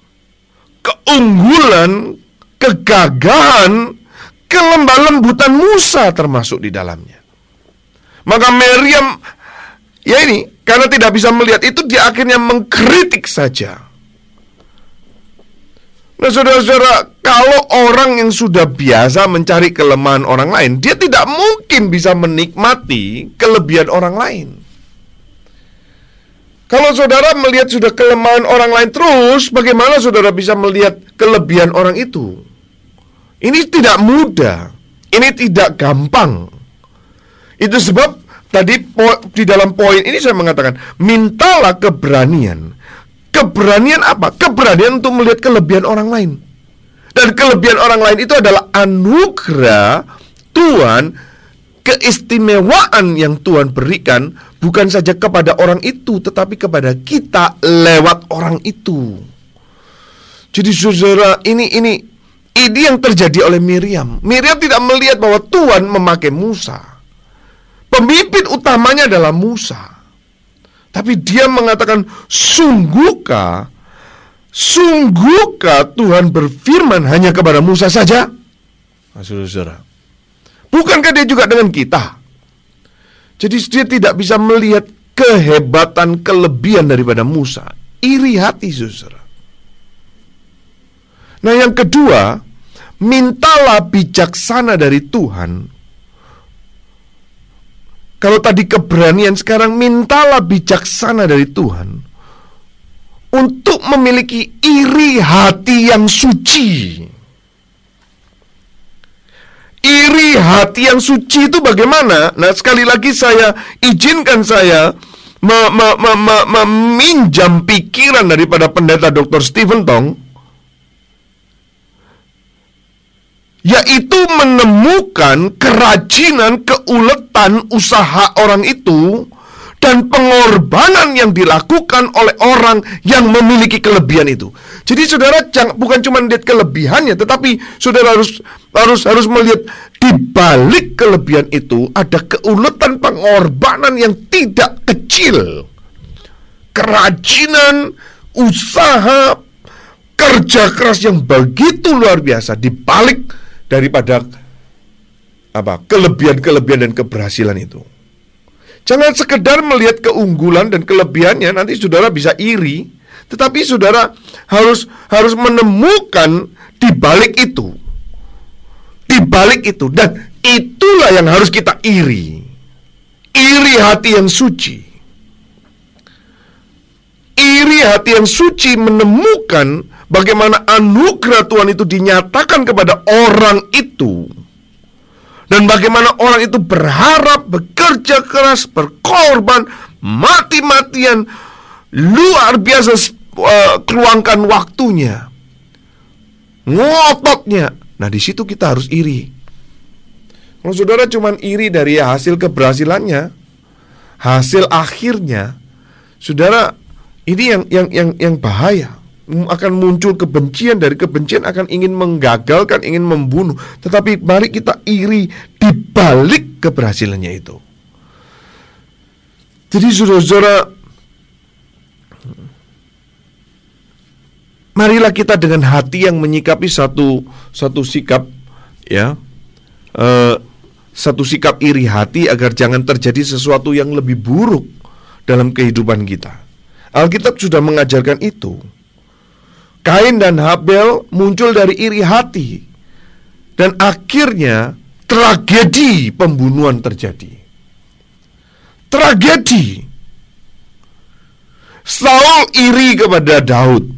keunggulan, kegagahan, kelembah lembutan Musa termasuk di dalamnya. Maka Miriam ya ini karena tidak bisa melihat itu dia akhirnya mengkritik saja. Nah saudara-saudara, kalau orang yang sudah biasa mencari kelemahan orang lain, dia tidak mungkin bisa menikmati kelebihan orang lain. Kalau saudara melihat sudah kelemahan orang lain terus, bagaimana saudara bisa melihat kelebihan orang itu? Ini tidak mudah, ini tidak gampang. Itu sebab tadi di dalam poin ini saya mengatakan, mintalah keberanian Keberanian apa? Keberanian untuk melihat kelebihan orang lain. Dan kelebihan orang lain itu adalah anugerah Tuhan, keistimewaan yang Tuhan berikan bukan saja kepada orang itu, tetapi kepada kita lewat orang itu. Jadi saudara, ini ini ini yang terjadi oleh Miriam. Miriam tidak melihat bahwa Tuhan memakai Musa. Pemimpin utamanya adalah Musa. Tapi dia mengatakan, sungguhkah, sungguhkah Tuhan berfirman hanya kepada Musa saja? Nah, bukankah dia juga dengan kita? Jadi dia tidak bisa melihat kehebatan, kelebihan daripada Musa. Iri hati, saudara. Nah yang kedua, mintalah bijaksana dari Tuhan kalau tadi keberanian sekarang mintalah bijaksana dari Tuhan untuk memiliki iri hati yang suci. Iri hati yang suci itu bagaimana? Nah, sekali lagi saya izinkan saya meminjam pikiran daripada pendeta Dr. Stephen Tong yaitu menemukan kerajinan keuletan usaha orang itu dan pengorbanan yang dilakukan oleh orang yang memiliki kelebihan itu. Jadi saudara jangan bukan cuma melihat kelebihannya, tetapi saudara harus harus harus melihat di balik kelebihan itu ada keuletan pengorbanan yang tidak kecil. Kerajinan, usaha, kerja keras yang begitu luar biasa di balik daripada apa kelebihan-kelebihan dan keberhasilan itu. Jangan sekedar melihat keunggulan dan kelebihannya nanti saudara bisa iri, tetapi saudara harus harus menemukan di balik itu. Di balik itu dan itulah yang harus kita iri. Iri hati yang suci. Iri hati yang suci menemukan bagaimana anugerah Tuhan itu dinyatakan kepada orang itu dan bagaimana orang itu berharap, bekerja keras, berkorban, mati-matian, luar biasa uh, keluangkan waktunya, ngototnya. Nah di situ kita harus iri. Kalau saudara cuma iri dari hasil keberhasilannya, hasil akhirnya, saudara ini yang yang yang yang bahaya akan muncul kebencian dari kebencian akan ingin menggagalkan, ingin membunuh. Tetapi mari kita iri di balik keberhasilannya itu. Jadi saudara-saudara Marilah kita dengan hati yang menyikapi satu satu sikap ya uh, satu sikap iri hati agar jangan terjadi sesuatu yang lebih buruk dalam kehidupan kita. Alkitab sudah mengajarkan itu. Kain dan Habel muncul dari iri hati. Dan akhirnya tragedi pembunuhan terjadi. Tragedi. Saul iri kepada Daud.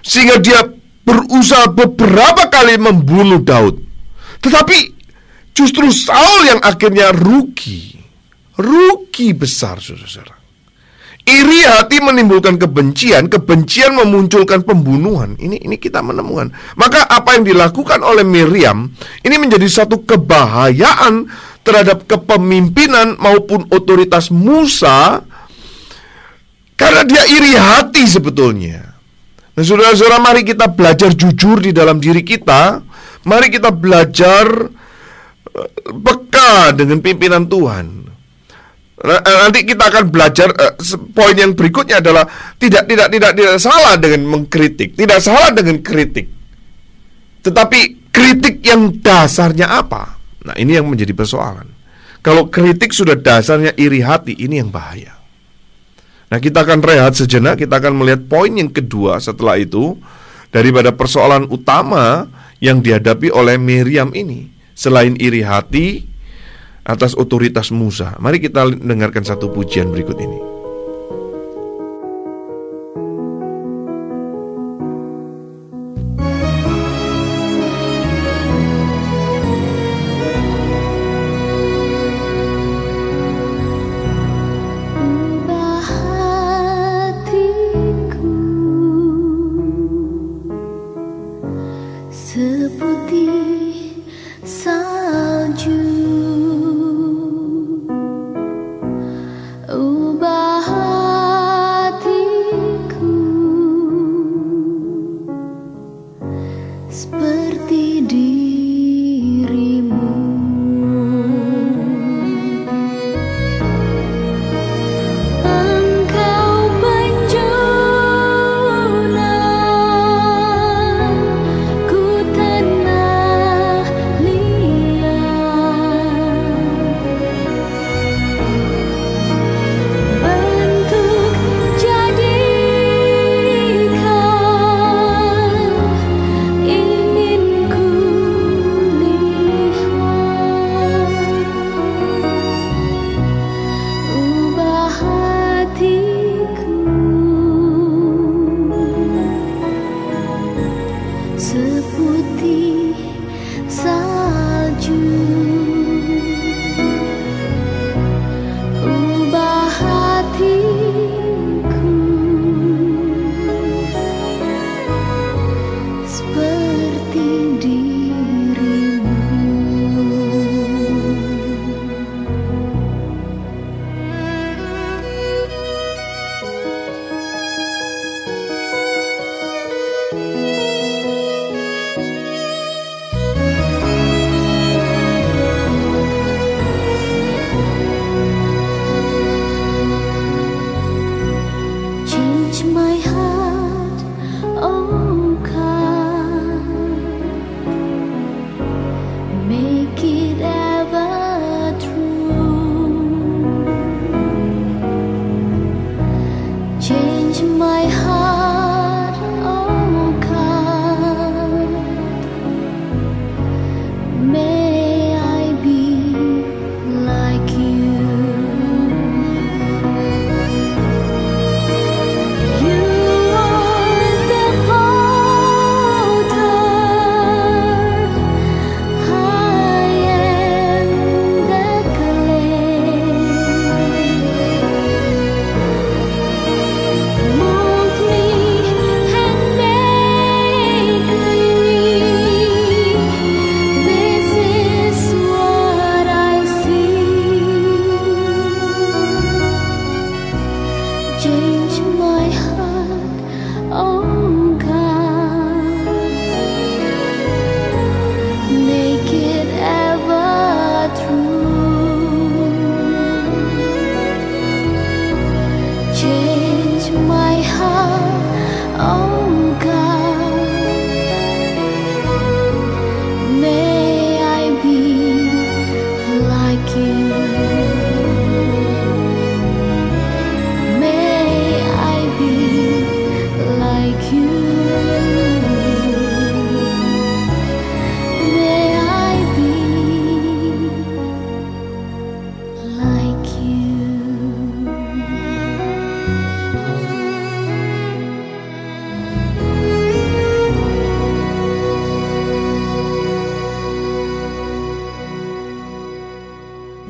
Sehingga dia berusaha beberapa kali membunuh Daud. Tetapi justru Saul yang akhirnya rugi. Rugi besar, saudara-saudara. Iri hati menimbulkan kebencian, kebencian memunculkan pembunuhan. Ini ini kita menemukan. Maka apa yang dilakukan oleh Miriam ini menjadi satu kebahayaan terhadap kepemimpinan maupun otoritas Musa karena dia iri hati sebetulnya. Nah, saudara-saudara, mari kita belajar jujur di dalam diri kita. Mari kita belajar eh, peka dengan pimpinan Tuhan. Eh, nanti kita akan belajar uh, poin yang berikutnya adalah tidak tidak tidak tidak salah dengan mengkritik, tidak salah dengan kritik. Tetapi kritik yang dasarnya apa? Nah, ini yang menjadi persoalan. Kalau kritik sudah dasarnya iri hati, ini yang bahaya. Nah, kita akan rehat sejenak, kita akan melihat poin yang kedua setelah itu daripada persoalan utama yang dihadapi oleh Miriam ini. Selain iri hati, atas otoritas Musa. Mari kita dengarkan satu pujian berikut ini.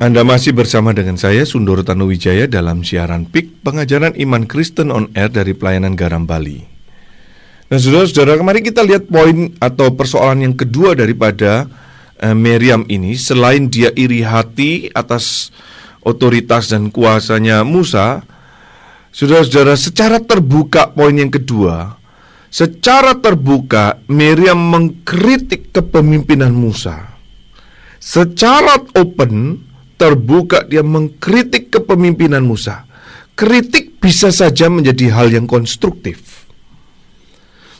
Anda masih bersama dengan saya Sundoro Tanuwijaya dalam siaran PIK Pengajaran Iman Kristen on Air dari Pelayanan Garam Bali. Nah, saudara-saudara, kemarin kita lihat poin atau persoalan yang kedua daripada eh, Miriam ini. Selain dia iri hati atas otoritas dan kuasanya Musa, saudara-saudara, secara terbuka poin yang kedua, secara terbuka Miriam mengkritik kepemimpinan Musa. Secara open, terbuka dia mengkritik kepemimpinan Musa. Kritik bisa saja menjadi hal yang konstruktif.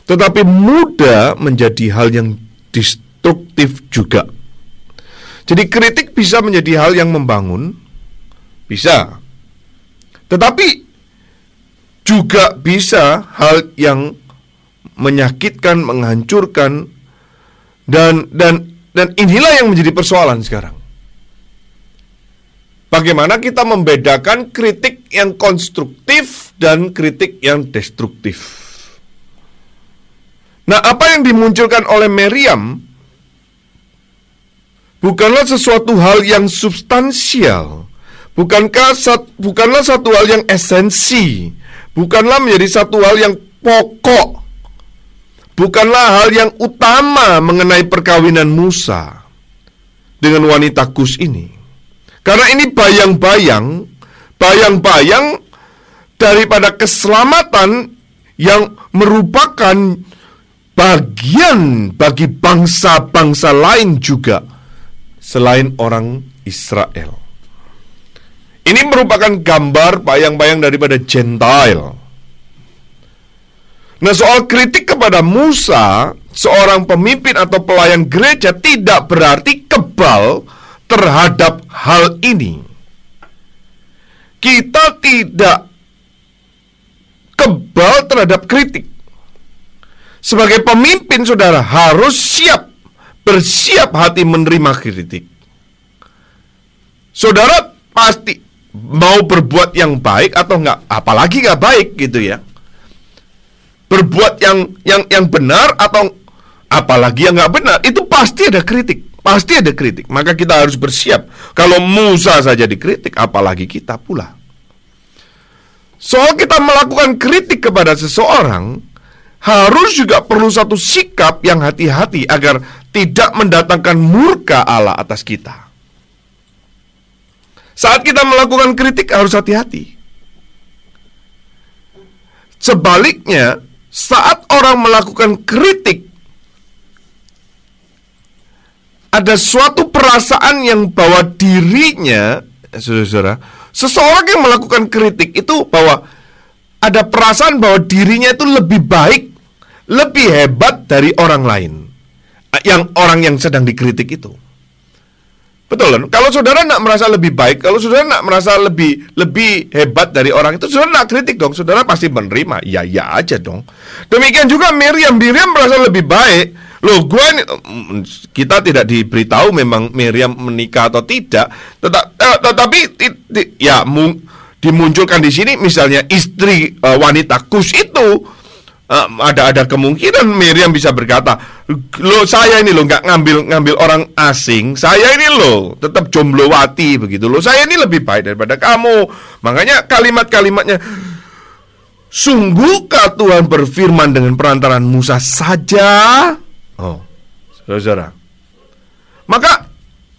Tetapi mudah menjadi hal yang destruktif juga. Jadi kritik bisa menjadi hal yang membangun, bisa. Tetapi juga bisa hal yang menyakitkan, menghancurkan dan dan dan inilah yang menjadi persoalan sekarang. Bagaimana kita membedakan kritik yang konstruktif dan kritik yang destruktif? Nah, apa yang dimunculkan oleh Miriam bukanlah sesuatu hal yang substansial, bukankah bukanlah satu hal yang esensi, bukanlah menjadi satu hal yang pokok, bukanlah hal yang utama mengenai perkawinan Musa dengan wanita Kus ini. Karena ini bayang-bayang, bayang-bayang daripada keselamatan yang merupakan bagian bagi bangsa-bangsa lain juga selain orang Israel. Ini merupakan gambar bayang-bayang daripada Gentile. Nah, soal kritik kepada Musa, seorang pemimpin atau pelayan gereja tidak berarti kebal terhadap hal ini. Kita tidak kebal terhadap kritik. Sebagai pemimpin, saudara harus siap, bersiap hati menerima kritik. Saudara pasti mau berbuat yang baik atau enggak, apalagi enggak baik gitu ya. Berbuat yang yang yang benar atau apalagi yang enggak benar, itu pasti ada kritik. Pasti ada kritik, maka kita harus bersiap. Kalau Musa saja dikritik, apalagi kita pula. Soal kita melakukan kritik kepada seseorang, harus juga perlu satu sikap yang hati-hati agar tidak mendatangkan murka Allah atas kita. Saat kita melakukan kritik harus hati-hati. Sebaliknya, saat orang melakukan kritik ada suatu perasaan yang bahwa dirinya, saudara-saudara, seseorang yang melakukan kritik itu bahwa ada perasaan bahwa dirinya itu lebih baik, lebih hebat dari orang lain. Yang orang yang sedang dikritik itu. Betul kan? Kalau saudara nak merasa lebih baik, kalau saudara nak merasa lebih lebih hebat dari orang itu, saudara nak kritik dong. Saudara pasti menerima. Ya ya aja dong. Demikian juga Miriam, Miriam merasa lebih baik. Loh, gue ini kita tidak diberitahu memang Miriam menikah atau tidak. Tetap, eh, tetapi ti- ti- ya mung, dimunculkan di sini misalnya istri eh, wanita Kus itu eh, ada ada kemungkinan Miriam bisa berkata, lo saya ini lo nggak ngambil ngambil orang asing, saya ini lo tetap jomblowati begitu lo, saya ini lebih baik daripada kamu. Makanya kalimat-kalimatnya Sungguhkah Tuhan berfirman dengan perantaran Musa saja? Oh, saudara. Maka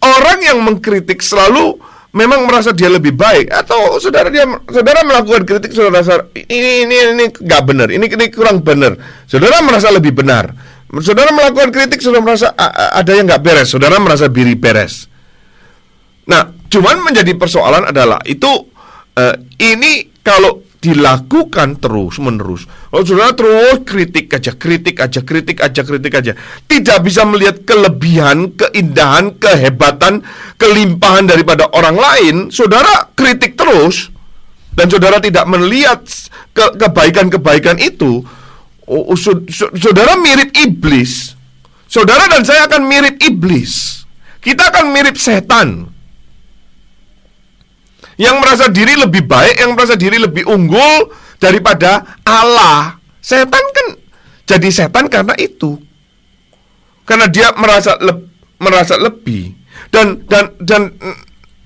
orang yang mengkritik selalu memang merasa dia lebih baik atau saudara dia saudara melakukan kritik saudara rasa ini ini ini nggak benar, ini ini kurang benar. Saudara merasa lebih benar. Saudara melakukan kritik saudara merasa "A- a- ada yang nggak beres, saudara merasa diri beres. Nah, cuman menjadi persoalan adalah itu eh, ini kalau dilakukan terus menerus. Kalau saudara terus kritik aja, kritik aja, kritik aja, kritik aja, tidak bisa melihat kelebihan, keindahan, kehebatan, kelimpahan daripada orang lain, saudara kritik terus dan saudara tidak melihat ke- kebaikan-kebaikan itu, oh, oh, sau- sau- saudara mirip iblis. Saudara dan saya akan mirip iblis. Kita akan mirip setan yang merasa diri lebih baik, yang merasa diri lebih unggul daripada Allah. Setan kan jadi setan karena itu. Karena dia merasa leb- merasa lebih. Dan dan dan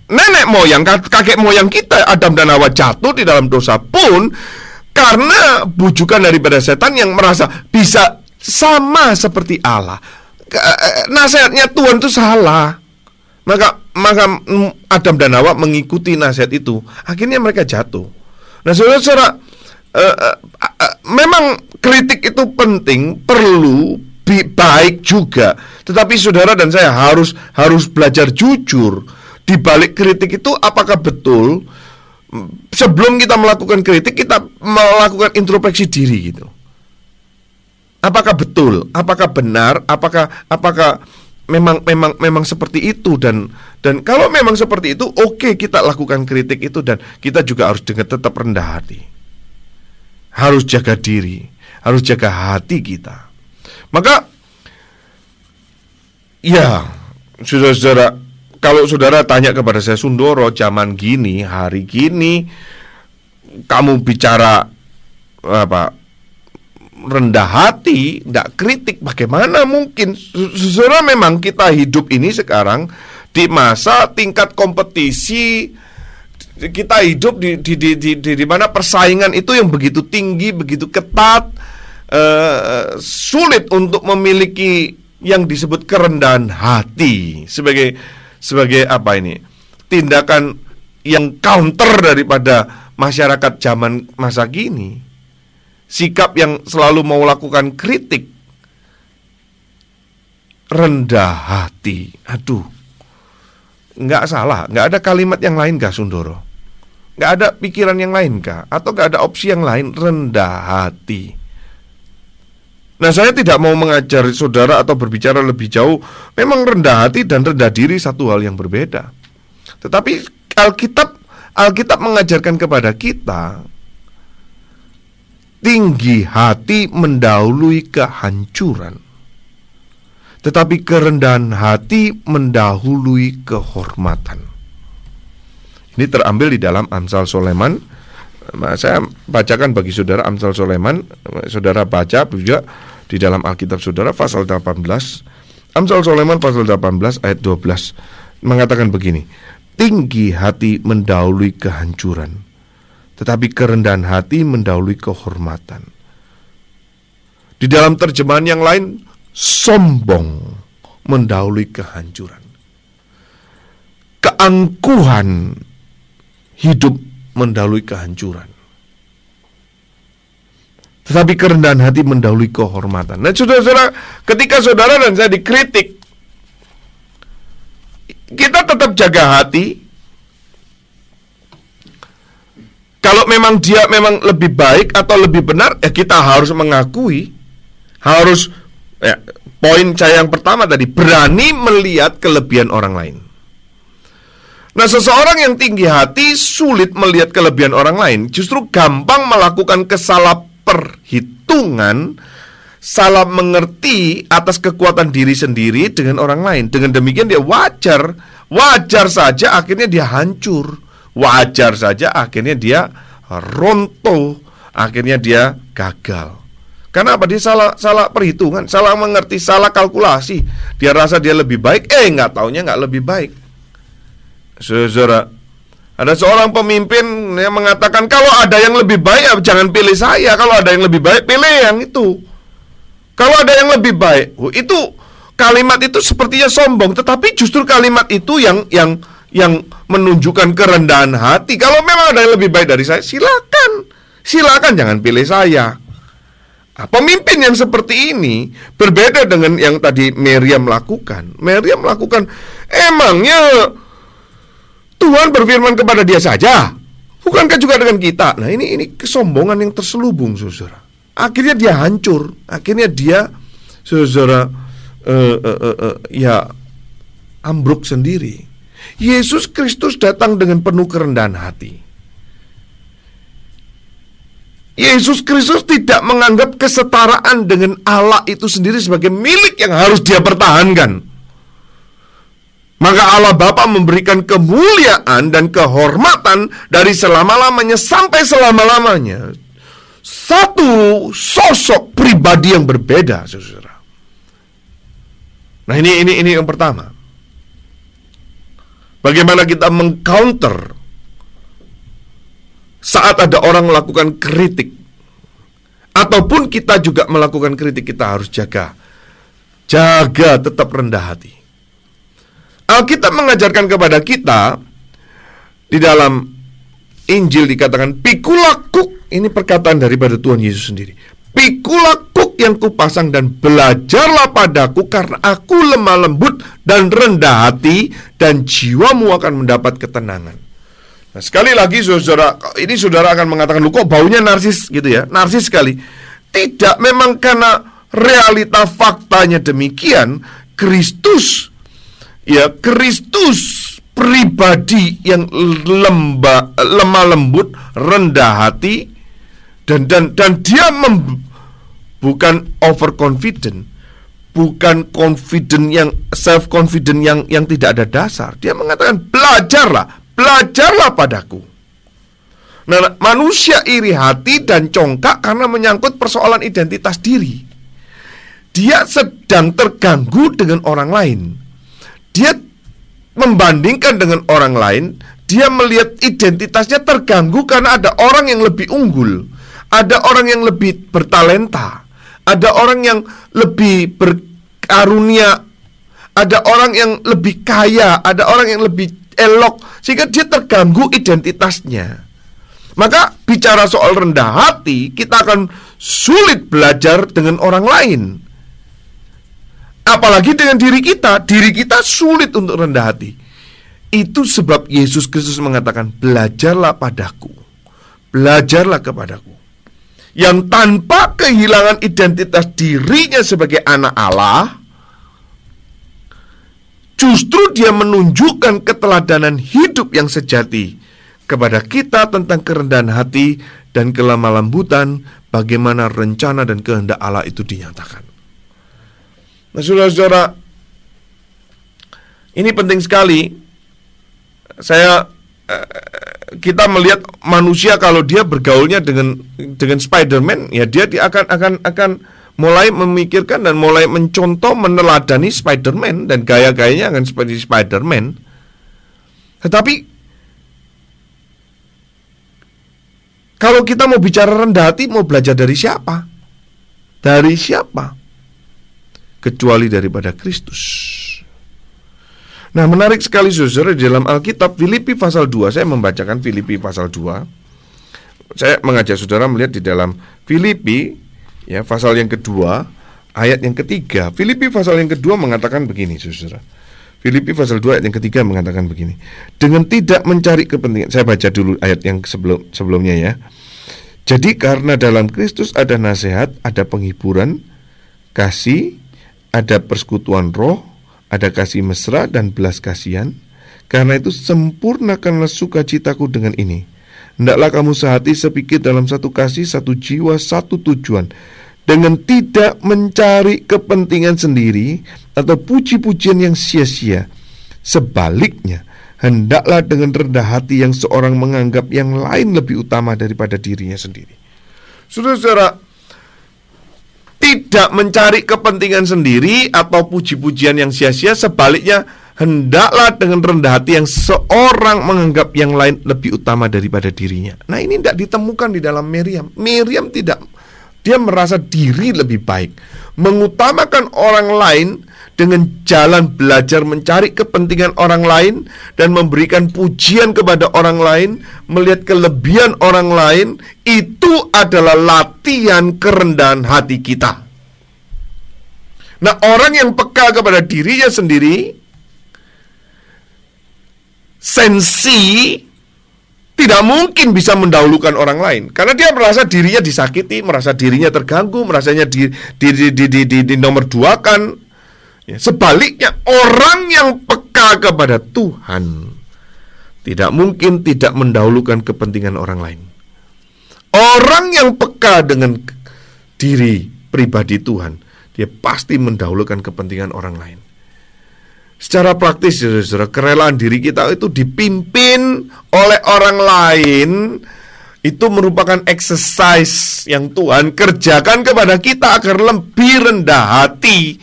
nenek moyang kak- kakek moyang kita Adam dan Hawa jatuh di dalam dosa pun karena bujukan daripada setan yang merasa bisa sama seperti Allah. Ke- eh, Nasihatnya Tuhan itu salah. Maka maka Adam dan Hawa mengikuti nasihat itu. Akhirnya mereka jatuh. Nah, saudara-saudara, eh, eh, eh, memang kritik itu penting, perlu, baik juga. Tetapi saudara dan saya harus harus belajar jujur. Di balik kritik itu apakah betul mm, sebelum kita melakukan kritik kita melakukan introspeksi diri gitu. Apakah betul? Apakah benar? Apakah apakah memang memang memang seperti itu dan dan kalau memang seperti itu oke kita lakukan kritik itu dan kita juga harus dengan tetap rendah hati. Harus jaga diri, harus jaga hati kita. Maka ya, saudara-saudara, kalau saudara tanya kepada saya Sundoro zaman gini, hari gini kamu bicara apa rendah hati, tidak kritik, bagaimana mungkin? Saudara memang kita hidup ini sekarang di masa tingkat kompetisi kita hidup di di di di, di, di mana persaingan itu yang begitu tinggi, begitu ketat, eh, sulit untuk memiliki yang disebut kerendahan hati sebagai sebagai apa ini tindakan yang counter daripada masyarakat zaman masa kini sikap yang selalu mau lakukan kritik rendah hati. Aduh nggak salah nggak ada kalimat yang lain kah Sundoro? Nggak ada pikiran yang lain kah? Atau nggak ada opsi yang lain rendah hati? Nah saya tidak mau mengajari saudara atau berbicara lebih jauh. Memang rendah hati dan rendah diri satu hal yang berbeda. Tetapi Alkitab Alkitab mengajarkan kepada kita Tinggi hati mendahului kehancuran. Tetapi kerendahan hati mendahului kehormatan. Ini terambil di dalam Amsal Soleman. Saya bacakan bagi saudara Amsal Soleman. Saudara baca juga di dalam Alkitab saudara pasal 18 Amsal Soleman pasal 18 ayat 12 Mengatakan begini Tinggi hati mendahului kehancuran Tetapi kerendahan hati mendahului kehormatan Di dalam terjemahan yang lain Sombong mendahului kehancuran Keangkuhan hidup mendahului kehancuran. Tetapi kerendahan hati mendahului kehormatan. Nah, saudara-saudara, ketika saudara dan saya dikritik, kita tetap jaga hati. Kalau memang dia memang lebih baik atau lebih benar, ya kita harus mengakui, harus ya, poin saya yang pertama tadi berani melihat kelebihan orang lain. Nah, seseorang yang tinggi hati sulit melihat kelebihan orang lain, justru gampang melakukan kesalah perhitungan, salah mengerti atas kekuatan diri sendiri dengan orang lain. Dengan demikian dia wajar, wajar saja akhirnya dia hancur. Wajar saja akhirnya dia ronto, akhirnya dia gagal. Karena apa? Dia salah salah perhitungan, salah mengerti, salah kalkulasi. Dia rasa dia lebih baik, eh nggak taunya nggak lebih baik. Saudara, ada seorang pemimpin yang mengatakan kalau ada yang lebih baik ya jangan pilih saya. Kalau ada yang lebih baik pilih yang itu. Kalau ada yang lebih baik, oh, itu kalimat itu sepertinya sombong, tetapi justru kalimat itu yang yang yang menunjukkan kerendahan hati. Kalau memang ada yang lebih baik dari saya, silakan, silakan jangan pilih saya. Nah, pemimpin yang seperti ini berbeda dengan yang tadi Miriam lakukan. Miriam melakukan emangnya Tuhan berfirman kepada dia saja. Bukankah juga dengan kita? Nah ini ini kesombongan yang terselubung, saudara. Akhirnya dia hancur. Akhirnya dia, saudara, uh, uh, uh, uh, ya ambruk sendiri. Yesus Kristus datang dengan penuh kerendahan hati. Yesus Kristus tidak menganggap kesetaraan dengan Allah itu sendiri sebagai milik yang harus dia pertahankan. Maka Allah Bapa memberikan kemuliaan dan kehormatan dari selama-lamanya sampai selama-lamanya. Satu sosok pribadi yang berbeda, Saudara. Nah, ini ini ini yang pertama. Bagaimana kita mengcounter saat ada orang melakukan kritik. Ataupun kita juga melakukan kritik kita harus jaga. Jaga tetap rendah hati. Alkitab mengajarkan kepada kita di dalam Injil dikatakan pikulakuk ini perkataan daripada Tuhan Yesus sendiri. Pikulakuk yang kupasang dan belajarlah padaku karena aku lemah lembut dan rendah hati dan jiwamu akan mendapat ketenangan. Nah, sekali lagi saudara, ini saudara akan mengatakan lu kok baunya narsis gitu ya, narsis sekali. Tidak, memang karena realita faktanya demikian, Kristus ya Kristus pribadi yang lemba, lemah lembut, rendah hati dan dan dan dia mem, bukan overconfident, bukan confident yang self confident yang yang tidak ada dasar. Dia mengatakan belajarlah, belajarlah padaku. Nah, manusia iri hati dan congkak karena menyangkut persoalan identitas diri. Dia sedang terganggu dengan orang lain dia membandingkan dengan orang lain, dia melihat identitasnya terganggu karena ada orang yang lebih unggul, ada orang yang lebih bertalenta, ada orang yang lebih berkarunia, ada orang yang lebih kaya, ada orang yang lebih elok, sehingga dia terganggu identitasnya. Maka bicara soal rendah hati, kita akan sulit belajar dengan orang lain. Apalagi dengan diri kita, diri kita sulit untuk rendah hati. Itu sebab Yesus Kristus mengatakan, "Belajarlah padaku, belajarlah kepadaku." Yang tanpa kehilangan identitas dirinya sebagai anak Allah, justru dia menunjukkan keteladanan hidup yang sejati kepada kita tentang kerendahan hati dan kelemah lembutan, bagaimana rencana dan kehendak Allah itu dinyatakan. Nah, saudara-saudara, ini penting sekali. Saya eh, kita melihat manusia kalau dia bergaulnya dengan dengan Spider-Man, ya dia, akan akan akan mulai memikirkan dan mulai mencontoh meneladani Spider-Man dan gaya-gayanya akan seperti Spider-Man. Tetapi kalau kita mau bicara rendah hati, mau belajar dari siapa? Dari siapa? kecuali daripada Kristus. Nah, menarik sekali saudara di dalam Alkitab Filipi pasal 2, saya membacakan Filipi pasal 2. Saya mengajak saudara melihat di dalam Filipi ya pasal yang kedua ayat yang ketiga. Filipi pasal yang kedua mengatakan begini, saudara. Filipi pasal 2 ayat yang ketiga mengatakan begini. Dengan tidak mencari kepentingan. Saya baca dulu ayat yang sebelum sebelumnya ya. Jadi karena dalam Kristus ada nasihat, ada penghiburan, kasih, ada persekutuan roh, ada kasih mesra dan belas kasihan. Karena itu sempurnakanlah sukacitaku dengan ini. Hendaklah kamu sehati sepikir dalam satu kasih, satu jiwa, satu tujuan. Dengan tidak mencari kepentingan sendiri atau puji-pujian yang sia-sia. Sebaliknya, hendaklah dengan rendah hati yang seorang menganggap yang lain lebih utama daripada dirinya sendiri. Saudara-saudara, tidak mencari kepentingan sendiri atau puji-pujian yang sia-sia, sebaliknya hendaklah dengan rendah hati yang seorang menganggap yang lain lebih utama daripada dirinya. Nah, ini tidak ditemukan di dalam Miriam. Miriam tidak dia merasa diri lebih baik, mengutamakan orang lain dengan jalan belajar mencari kepentingan orang lain dan memberikan pujian kepada orang lain, melihat kelebihan orang lain, itu adalah latihan kerendahan hati kita. Nah, orang yang peka kepada dirinya sendiri, sensi tidak mungkin bisa mendahulukan orang lain karena dia merasa dirinya disakiti, merasa dirinya terganggu, merasanya di di di di, di, di, di nomor dua kan. Ya, sebaliknya orang yang peka kepada Tuhan tidak mungkin tidak mendahulukan kepentingan orang lain. Orang yang peka dengan diri pribadi Tuhan, dia pasti mendahulukan kepentingan orang lain. Secara praktis, saudara, kerelaan diri kita itu dipimpin oleh orang lain itu merupakan exercise yang Tuhan kerjakan kepada kita agar lebih rendah hati.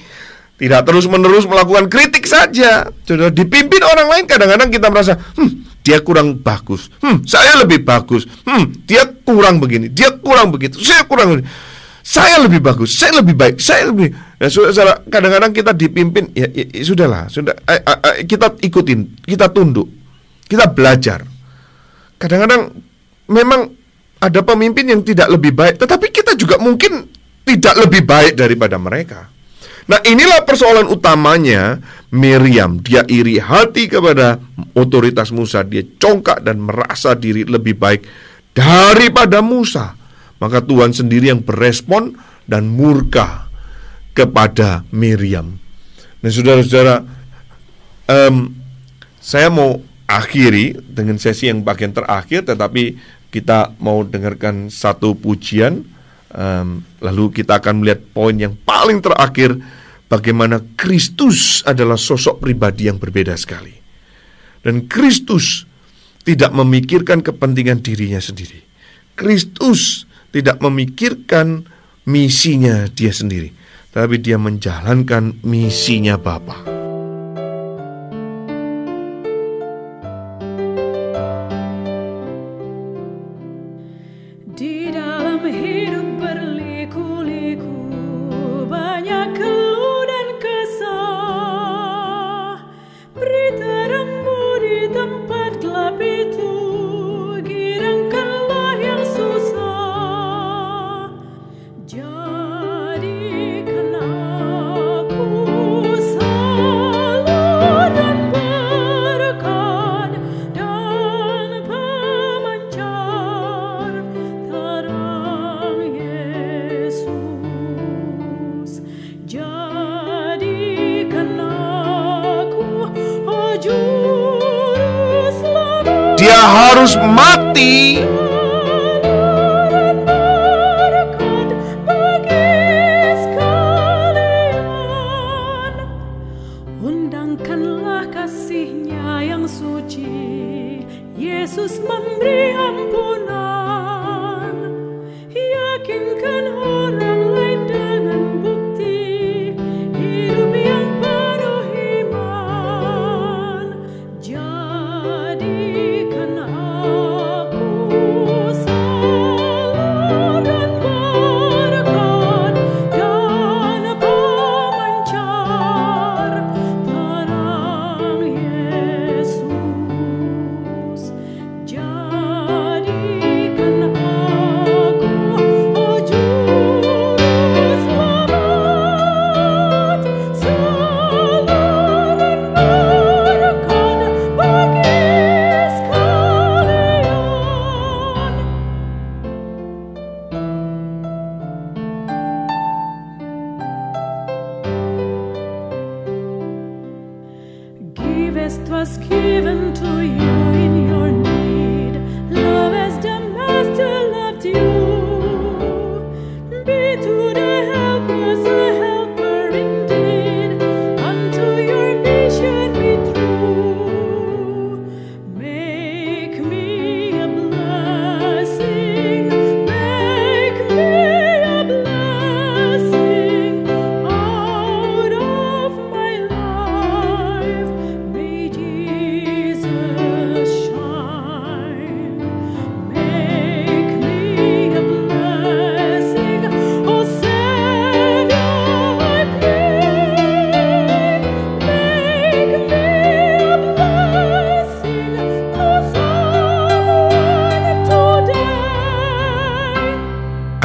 Tidak terus-menerus melakukan kritik saja. Sudah dipimpin orang lain kadang-kadang kita merasa, hmm, dia kurang bagus. Hmm, saya lebih bagus. Hmm, dia kurang begini, dia kurang begitu. Saya kurang begini saya lebih bagus, saya lebih baik, saya lebih. Ya, saudara, kadang-kadang kita dipimpin, ya, ya, ya sudahlah, sudah, eh, eh, eh, kita ikutin, kita tunduk, kita belajar. Kadang-kadang memang ada pemimpin yang tidak lebih baik, tetapi kita juga mungkin tidak lebih baik daripada mereka. Nah inilah persoalan utamanya Miriam Dia iri hati kepada otoritas Musa Dia congkak dan merasa diri lebih baik daripada Musa maka Tuhan sendiri yang berespon dan murka kepada Miriam. Nah, saudara-saudara, um, saya mau akhiri dengan sesi yang bagian terakhir, tetapi kita mau dengarkan satu pujian, um, lalu kita akan melihat poin yang paling terakhir, bagaimana Kristus adalah sosok pribadi yang berbeda sekali. Dan Kristus tidak memikirkan kepentingan dirinya sendiri. Kristus tidak memikirkan misinya dia sendiri, tapi dia menjalankan misinya Bapa.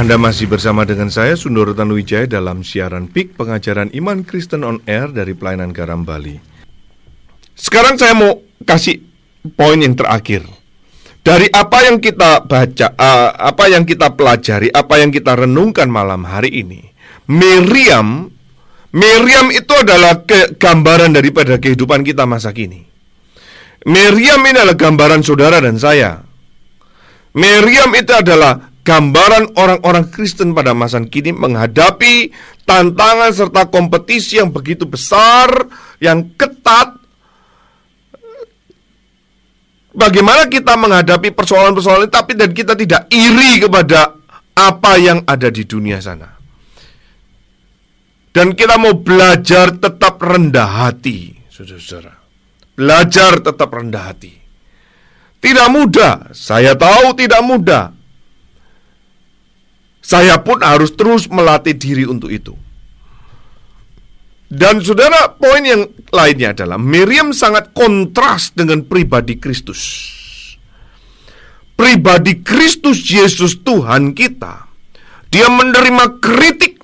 Anda masih bersama dengan saya Sundoro Tanuwijaya dalam siaran PIK Pengajaran Iman Kristen on Air dari Pelayanan Garam Bali. Sekarang saya mau kasih poin yang terakhir. Dari apa yang kita baca, eh, apa yang kita pelajari, apa yang kita renungkan malam hari ini. Miriam, Miriam itu adalah gambaran daripada kehidupan kita masa kini. Miriam ini adalah gambaran saudara dan saya. Miriam itu adalah gambaran orang-orang Kristen pada masa kini menghadapi tantangan serta kompetisi yang begitu besar, yang ketat. Bagaimana kita menghadapi persoalan-persoalan tapi dan kita tidak iri kepada apa yang ada di dunia sana. Dan kita mau belajar tetap rendah hati, saudara-saudara. Belajar tetap rendah hati. Tidak mudah, saya tahu tidak mudah. Saya pun harus terus melatih diri untuk itu. Dan saudara, poin yang lainnya adalah Miriam sangat kontras dengan pribadi Kristus. Pribadi Kristus Yesus Tuhan kita. Dia menerima kritik,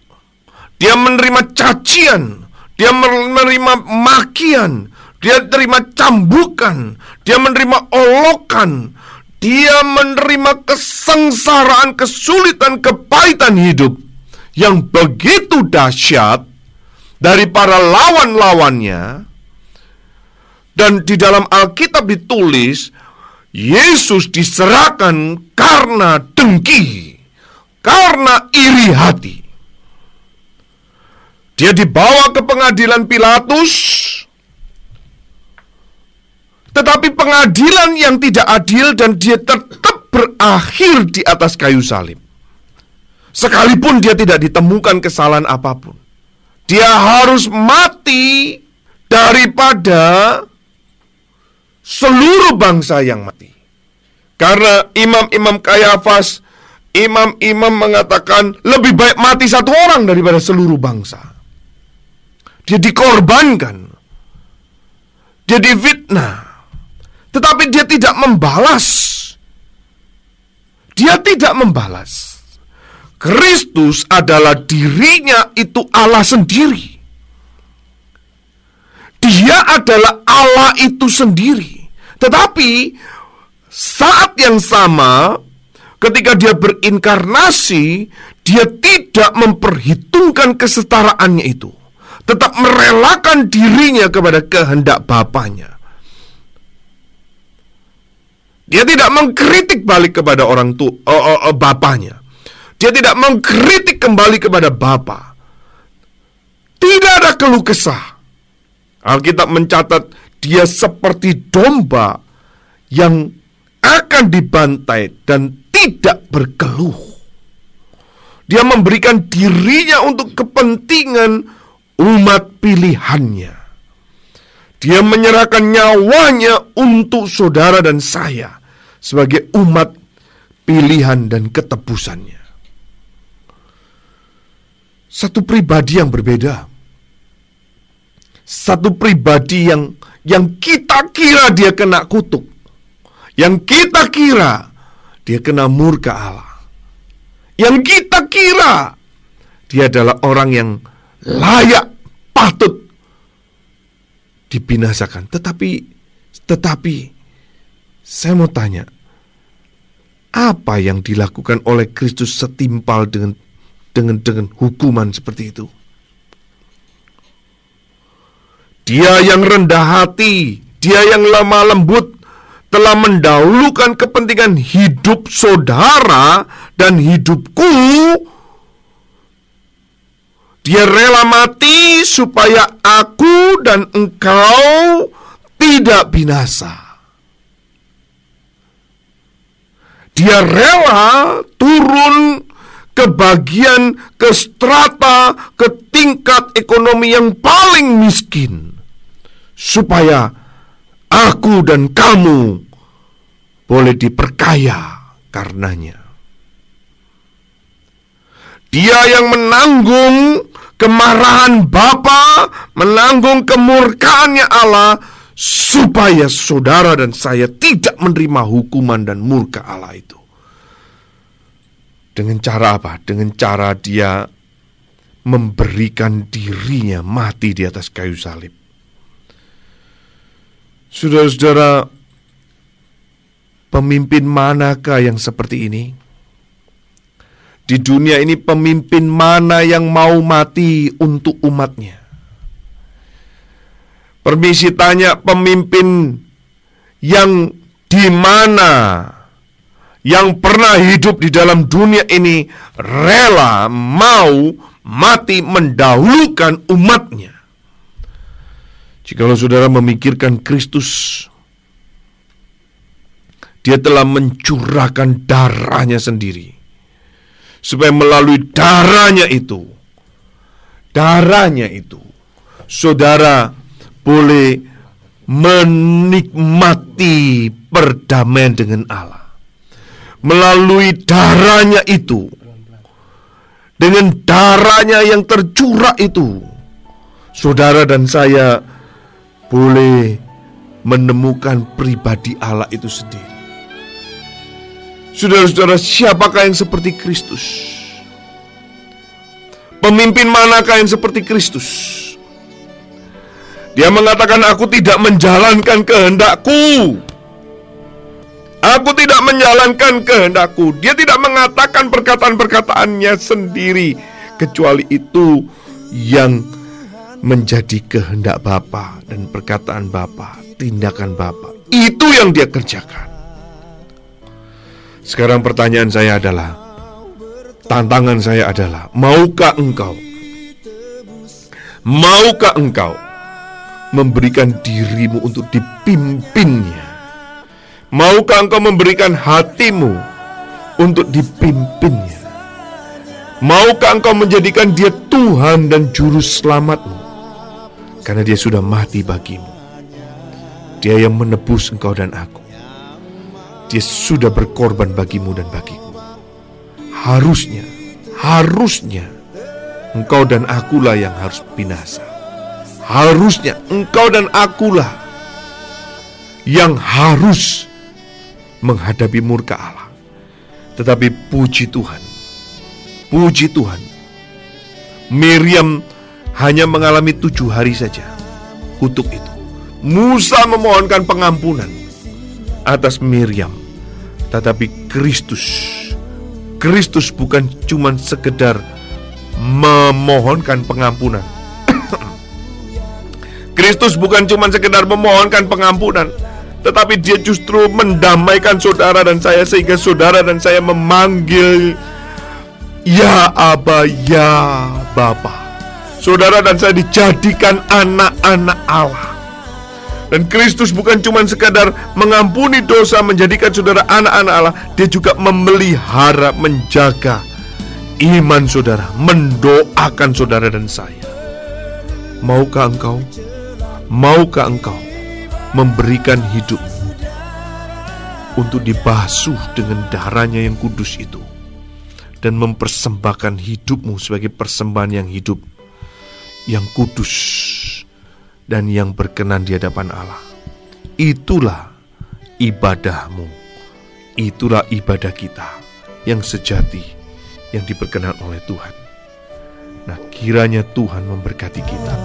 dia menerima cacian, dia menerima makian, dia menerima cambukan, dia menerima olokan, dia menerima kesengsaraan, kesulitan, kepahitan hidup yang begitu dahsyat dari para lawan-lawannya. Dan di dalam Alkitab ditulis, Yesus diserahkan karena dengki, karena iri hati. Dia dibawa ke pengadilan Pilatus, tetapi pengadilan yang tidak adil dan dia tetap berakhir di atas kayu salib. Sekalipun dia tidak ditemukan kesalahan apa pun. Dia harus mati daripada seluruh bangsa yang mati. Karena imam-imam Kayafas, imam-imam mengatakan lebih baik mati satu orang daripada seluruh bangsa. Dia dikorbankan. Dia difitnah. Tetapi dia tidak membalas. Dia tidak membalas. Kristus adalah dirinya itu Allah sendiri. Dia adalah Allah itu sendiri. Tetapi saat yang sama ketika dia berinkarnasi, dia tidak memperhitungkan kesetaraannya itu. Tetap merelakan dirinya kepada kehendak Bapaknya. Dia tidak mengkritik balik kepada orang tua uh, uh, uh, bapaknya. Dia tidak mengkritik kembali kepada bapa. Tidak ada keluh kesah. Alkitab mencatat dia seperti domba yang akan dibantai dan tidak berkeluh. Dia memberikan dirinya untuk kepentingan umat pilihannya. Dia menyerahkan nyawanya untuk saudara dan saya sebagai umat pilihan dan ketebusannya. Satu pribadi yang berbeda. Satu pribadi yang yang kita kira dia kena kutuk. Yang kita kira dia kena murka Allah. Yang kita kira dia adalah orang yang layak patut dibinasakan. Tetapi tetapi saya mau tanya, apa yang dilakukan oleh Kristus setimpal dengan dengan dengan hukuman seperti itu? Dia yang rendah hati, Dia yang lemah lembut telah mendahulukan kepentingan hidup saudara dan hidupku. Dia rela mati supaya aku dan engkau tidak binasa. Dia rela turun ke bagian, ke strata, ke tingkat ekonomi yang paling miskin, supaya aku dan kamu boleh diperkaya karenanya. Dia yang menanggung kemarahan Bapa, menanggung kemurkaannya Allah, supaya saudara dan saya tidak menerima hukuman dan murka Allah itu. Dengan cara apa? Dengan cara dia memberikan dirinya mati di atas kayu salib. Saudara-saudara, pemimpin manakah yang seperti ini? Di dunia ini pemimpin mana yang mau mati untuk umatnya? Permisi tanya pemimpin yang di mana yang pernah hidup di dalam dunia ini rela mau mati mendahulukan umatnya. Jikalau saudara memikirkan Kristus, dia telah mencurahkan darahnya sendiri. Supaya melalui darahnya itu, darahnya itu, saudara boleh menikmati perdamaian dengan Allah. Melalui darahnya itu, dengan darahnya yang tercurah itu, saudara dan saya boleh menemukan pribadi Allah itu sendiri. Saudara-saudara, siapakah yang seperti Kristus? Pemimpin manakah yang seperti Kristus? Dia mengatakan, "Aku tidak menjalankan kehendakku." Aku tidak menjalankan kehendakku. Dia tidak mengatakan perkataan-perkataannya sendiri, kecuali itu yang menjadi kehendak Bapa dan perkataan Bapa, tindakan Bapa. Itu yang dia kerjakan. Sekarang pertanyaan saya adalah, tantangan saya adalah, maukah engkau? Maukah engkau memberikan dirimu untuk dipimpinnya? Maukah engkau memberikan hatimu untuk dipimpinnya? Maukah engkau menjadikan dia Tuhan dan Juru Selamatmu? Karena dia sudah mati bagimu. Dia yang menebus engkau dan aku. Dia sudah berkorban bagimu dan bagiku. Harusnya, harusnya engkau dan akulah yang harus binasa. Harusnya engkau dan akulah yang harus menghadapi murka Allah. Tetapi puji Tuhan, puji Tuhan, Miriam hanya mengalami tujuh hari saja kutuk itu. Musa memohonkan pengampunan atas Miriam, tetapi Kristus, Kristus bukan cuma sekedar memohonkan pengampunan. Kristus bukan cuma sekedar memohonkan pengampunan, tetapi dia justru mendamaikan saudara dan saya sehingga saudara dan saya memanggil Ya Aba, Ya Bapa. Saudara dan saya dijadikan anak-anak Allah. Dan Kristus bukan cuma sekadar mengampuni dosa, menjadikan saudara anak-anak Allah, dia juga memelihara, menjaga iman saudara, mendoakan saudara dan saya. Maukah engkau? Maukah engkau memberikan hidup untuk dibasuh dengan darahnya yang kudus itu dan mempersembahkan hidupmu sebagai persembahan yang hidup yang kudus dan yang berkenan di hadapan Allah. Itulah ibadahmu. Itulah ibadah kita yang sejati yang diperkenan oleh Tuhan. Nah, kiranya Tuhan memberkati kita.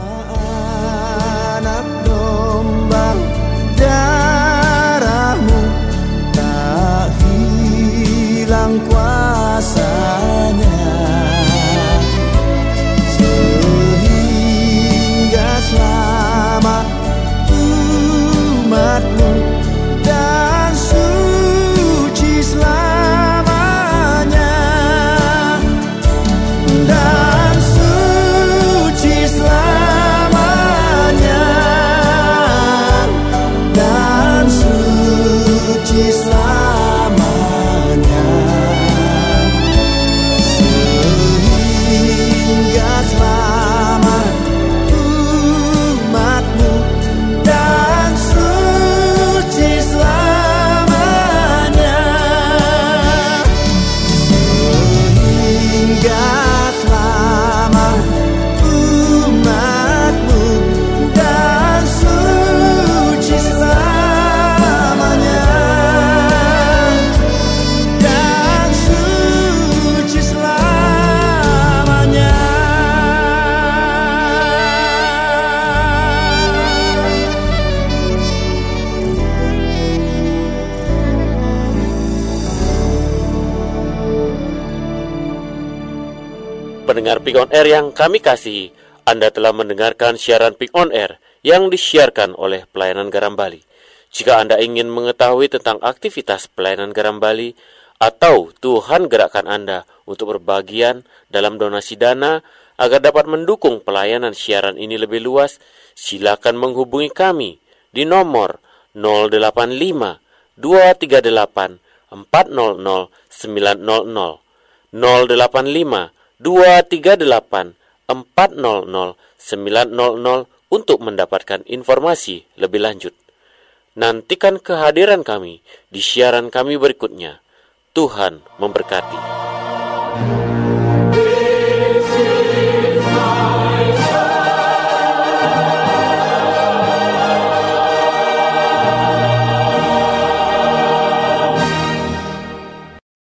Pick on Air yang kami kasihi, Anda telah mendengarkan siaran Pick on Air yang disiarkan oleh Pelayanan Garam Bali. Jika Anda ingin mengetahui tentang aktivitas Pelayanan Garam Bali atau Tuhan gerakkan Anda untuk berbagian dalam donasi dana agar dapat mendukung pelayanan siaran ini lebih luas, silakan menghubungi kami di nomor 085 238 400 900 085 238 400 900 untuk mendapatkan informasi lebih lanjut. Nantikan kehadiran kami di siaran kami berikutnya. Tuhan memberkati.